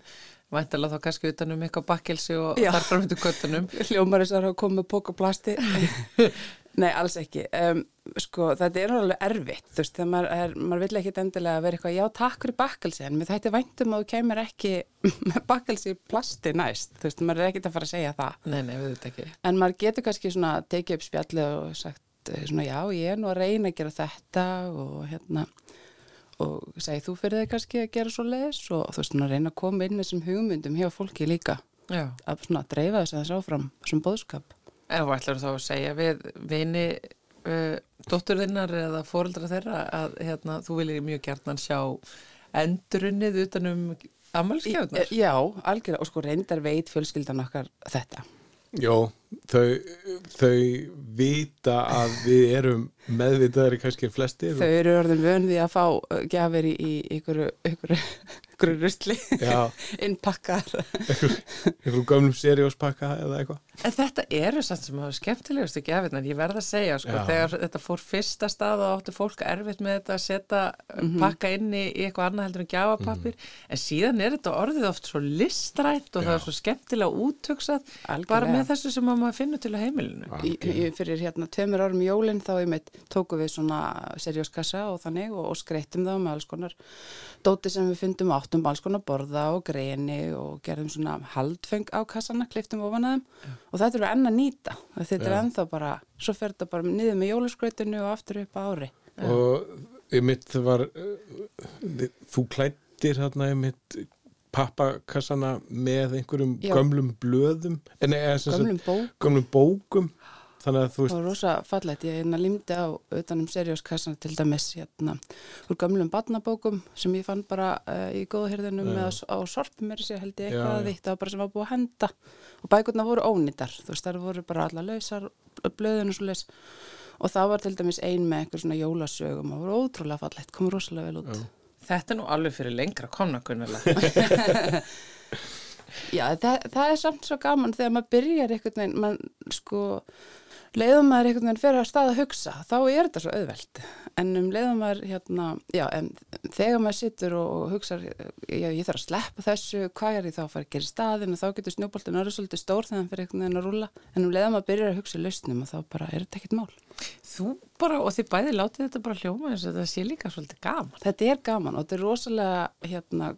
[SPEAKER 1] væntalega þá kannski utanum eitthvað bakkilsi og Já. þar framöndu köttunum
[SPEAKER 12] Hljómar þess að hafa komið með póka plasti Nei, alls ekki. Um, sko, þetta er alveg erfitt, þú veist, þegar maður, er, maður vil ekki endilega vera eitthvað, já, takk fyrir bakkelsi, en mér þætti væntum að þú kemur ekki með bakkelsi plasti næst, þú veist, maður er ekkit að fara að segja það.
[SPEAKER 1] Nei, nei.
[SPEAKER 12] En maður getur kannski svona tekið upp spjallið og sagt eh, svona, já, ég er nú að reyna að gera þetta og hérna, og segið þú fyrir þig kannski að gera svo les og þú veist, maður reyna að koma inn þessum hugmyndum hjá fólki líka,
[SPEAKER 1] já.
[SPEAKER 12] að svona dreifa þess að þess áfram, þessum boðskap.
[SPEAKER 1] En hvað ætlar þú þá að segja við vini uh, dótturðinnar eða fóreldra þeirra að hérna, þú viljið mjög gert sjá endurunnið utanum amalskjöfnar?
[SPEAKER 12] Já, algjörlega og sko reyndar veit fjölskyldan okkar þetta.
[SPEAKER 13] Jó, þau, þau vita að við erum meðvitaðari kannski flestir.
[SPEAKER 12] Þau eru orðin vönði að fá gafir í, ykkur einhverju rustli innpakkar
[SPEAKER 13] einhverju gömlum serióspakka eða eitthvað.
[SPEAKER 1] En þetta eru sann sem hafa skemmtilegustu gefirnar, ég verða að segja sko, þegar þetta fór fyrsta stað og áttu fólk erfitt með þetta að setja mm -hmm. pakka inn í, eitthvað annað heldur en gafapapir mm -hmm. en síðan er þetta orðið oft svo listrætt og Já. það er svo skemmtilega úttöksað bara með þessu sem maður finnur til að heimilinu.
[SPEAKER 12] Í, í, Fyrir hérna tveimur árum jólinn þá ég meitt tóku við svona serióskassa og þannig og, og skreittum það með alls konar dóti sem við fundum áttum alls konar borða og greini og gerðum svona haldfeng á kassana, kliftum ofan að þeim ja. og þetta eru enn að nýta þetta ja. er ennþá bara, svo fer þetta bara niður með jólaskrautinu og aftur upp ári
[SPEAKER 13] ja. og ég mitt var uh, þú klættir hérna ég mitt pappakassana með einhverjum
[SPEAKER 12] Já.
[SPEAKER 13] gömlum blöðum
[SPEAKER 12] nei, gömlum, bókum.
[SPEAKER 13] gömlum bókum þannig að þú veist
[SPEAKER 12] Það var rosa fallegt, ég hérna limdi á utanum serióskassana til dæmis hérna úr gamlum badnabókum sem ég fann bara uh, í góðhyrðinum eða á sorpum mér sér held ég eitthvað að það var bara sem var búið að henda. Og bækurna voru ónýtar, þú veist, það voru bara alla lausar, blöðun og svo leis og það var til dæmis ein með einhver svona jólasögum og voru ótrúlega fallegt, kom rosalega vel út.
[SPEAKER 1] Þetta er nú alveg fyrir lengra komna kunnulega.
[SPEAKER 12] Já, það, það er samt svo gaman þegar maður byrjar einhvern veginn, mann sko, leiðum maður einhvern veginn fyrir að staða að hugsa, þá er þetta svo auðvelt. En um leiðum maður, hérna, já, en þegar maður sittur og, hugsa, já, ég þarf að sleppa þessu, hvað er ég þá að fara að gera í staðin og þá getur snjóboltin orðið svolítið stór þegar hann fyrir einhvern veginn að rúla. En um leiðum maður byrjar að hugsa í lausnum og þá bara er þetta ekkert mál.
[SPEAKER 1] Þú bara, og þið bæði látið þetta bara hljóma eins og þetta sé líka svolítið gaman.
[SPEAKER 12] Þetta er gaman og þetta er rosalega, hérna,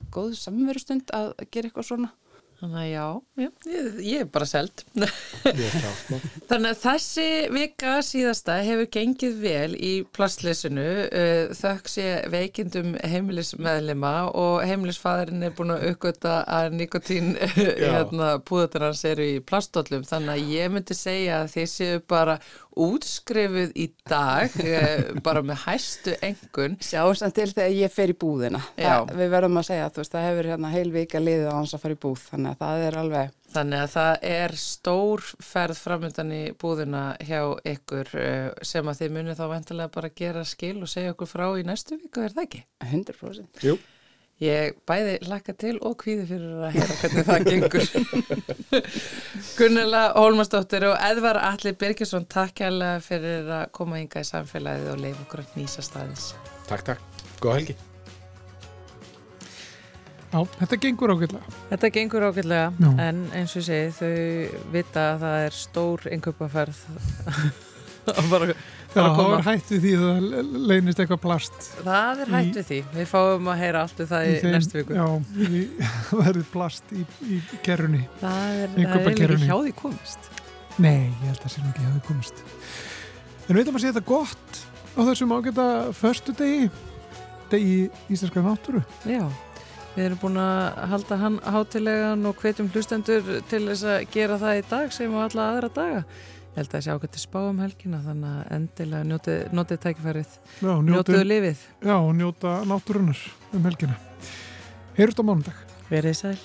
[SPEAKER 12] að.
[SPEAKER 1] Þannig að já, já ég, ég er bara seld.
[SPEAKER 13] Ég ná.
[SPEAKER 1] Þannig að þessi vika síðasta hefur gengið vel í plastleysinu uh, þökk sé veikindum heimilismeðlima og heimilisfæðurinn er búin að aukvöta að nikotín hérna, púðutur hans eru í plastóllum þannig að ég myndi segja að þið séu bara útskrifuð í dag uh, bara með hæstu engun
[SPEAKER 12] Sjáum til þegar ég fer í búðina. Það, við verðum að segja, þú veist, það hefur hérna heil vika liðið á hans að fara í búð, þannig að það er alveg...
[SPEAKER 1] Þannig að það er stór ferð framöndan í búðina hjá ykkur uh, sem að þið munið þá vendilega bara gera skil og segja okkur frá í næstu viku, er það ekki?
[SPEAKER 12] 100%.
[SPEAKER 13] Jú.
[SPEAKER 1] Ég bæði lakka til og kvíði fyrir að heyra hvernig það gengur. Gunnela Hólmarsdóttir og Edvar Alli Birgisson, takk kærlega fyrir að koma hinga í samfélagið og leifa okkur að nýsa staðins.
[SPEAKER 13] Takk, takk. Góða helgi.
[SPEAKER 2] Já, þetta gengur ágætlega.
[SPEAKER 1] Þetta gengur
[SPEAKER 2] Já.
[SPEAKER 1] en eins og ég segi, þau vita að það er stór inköpaferð að bara,
[SPEAKER 2] Já,
[SPEAKER 1] bara
[SPEAKER 2] þá
[SPEAKER 1] koma.
[SPEAKER 2] er hætt við því að það leynist eitthvað plast.
[SPEAKER 1] Það er hætt við því. Við fáum að heyra allt við það í,
[SPEAKER 2] þeim-
[SPEAKER 1] næstu viku.
[SPEAKER 2] Já, í, það verður plast í, í kerrunni.
[SPEAKER 1] Það er, það er ekki hjá því komist.
[SPEAKER 2] Nei, ég held að það sé ekki að það komist. En veitum að sé þetta gott á þessum ágæta förstu degi, degi íslenska náttúru.
[SPEAKER 1] Já, við erum búin að halda hann hátilegan og hvetjum hlustendur til þess að gera það í dag sem á alla aðra daga. Ég held að það sé ákvæmt spá um helgina þannig að endilega notið, notið tækifærið,
[SPEAKER 2] Já,
[SPEAKER 1] njótuðu lifið.
[SPEAKER 2] Já, njóta náttúrunar um helgina. Heyrust á mánudag.
[SPEAKER 1] Verið sæl.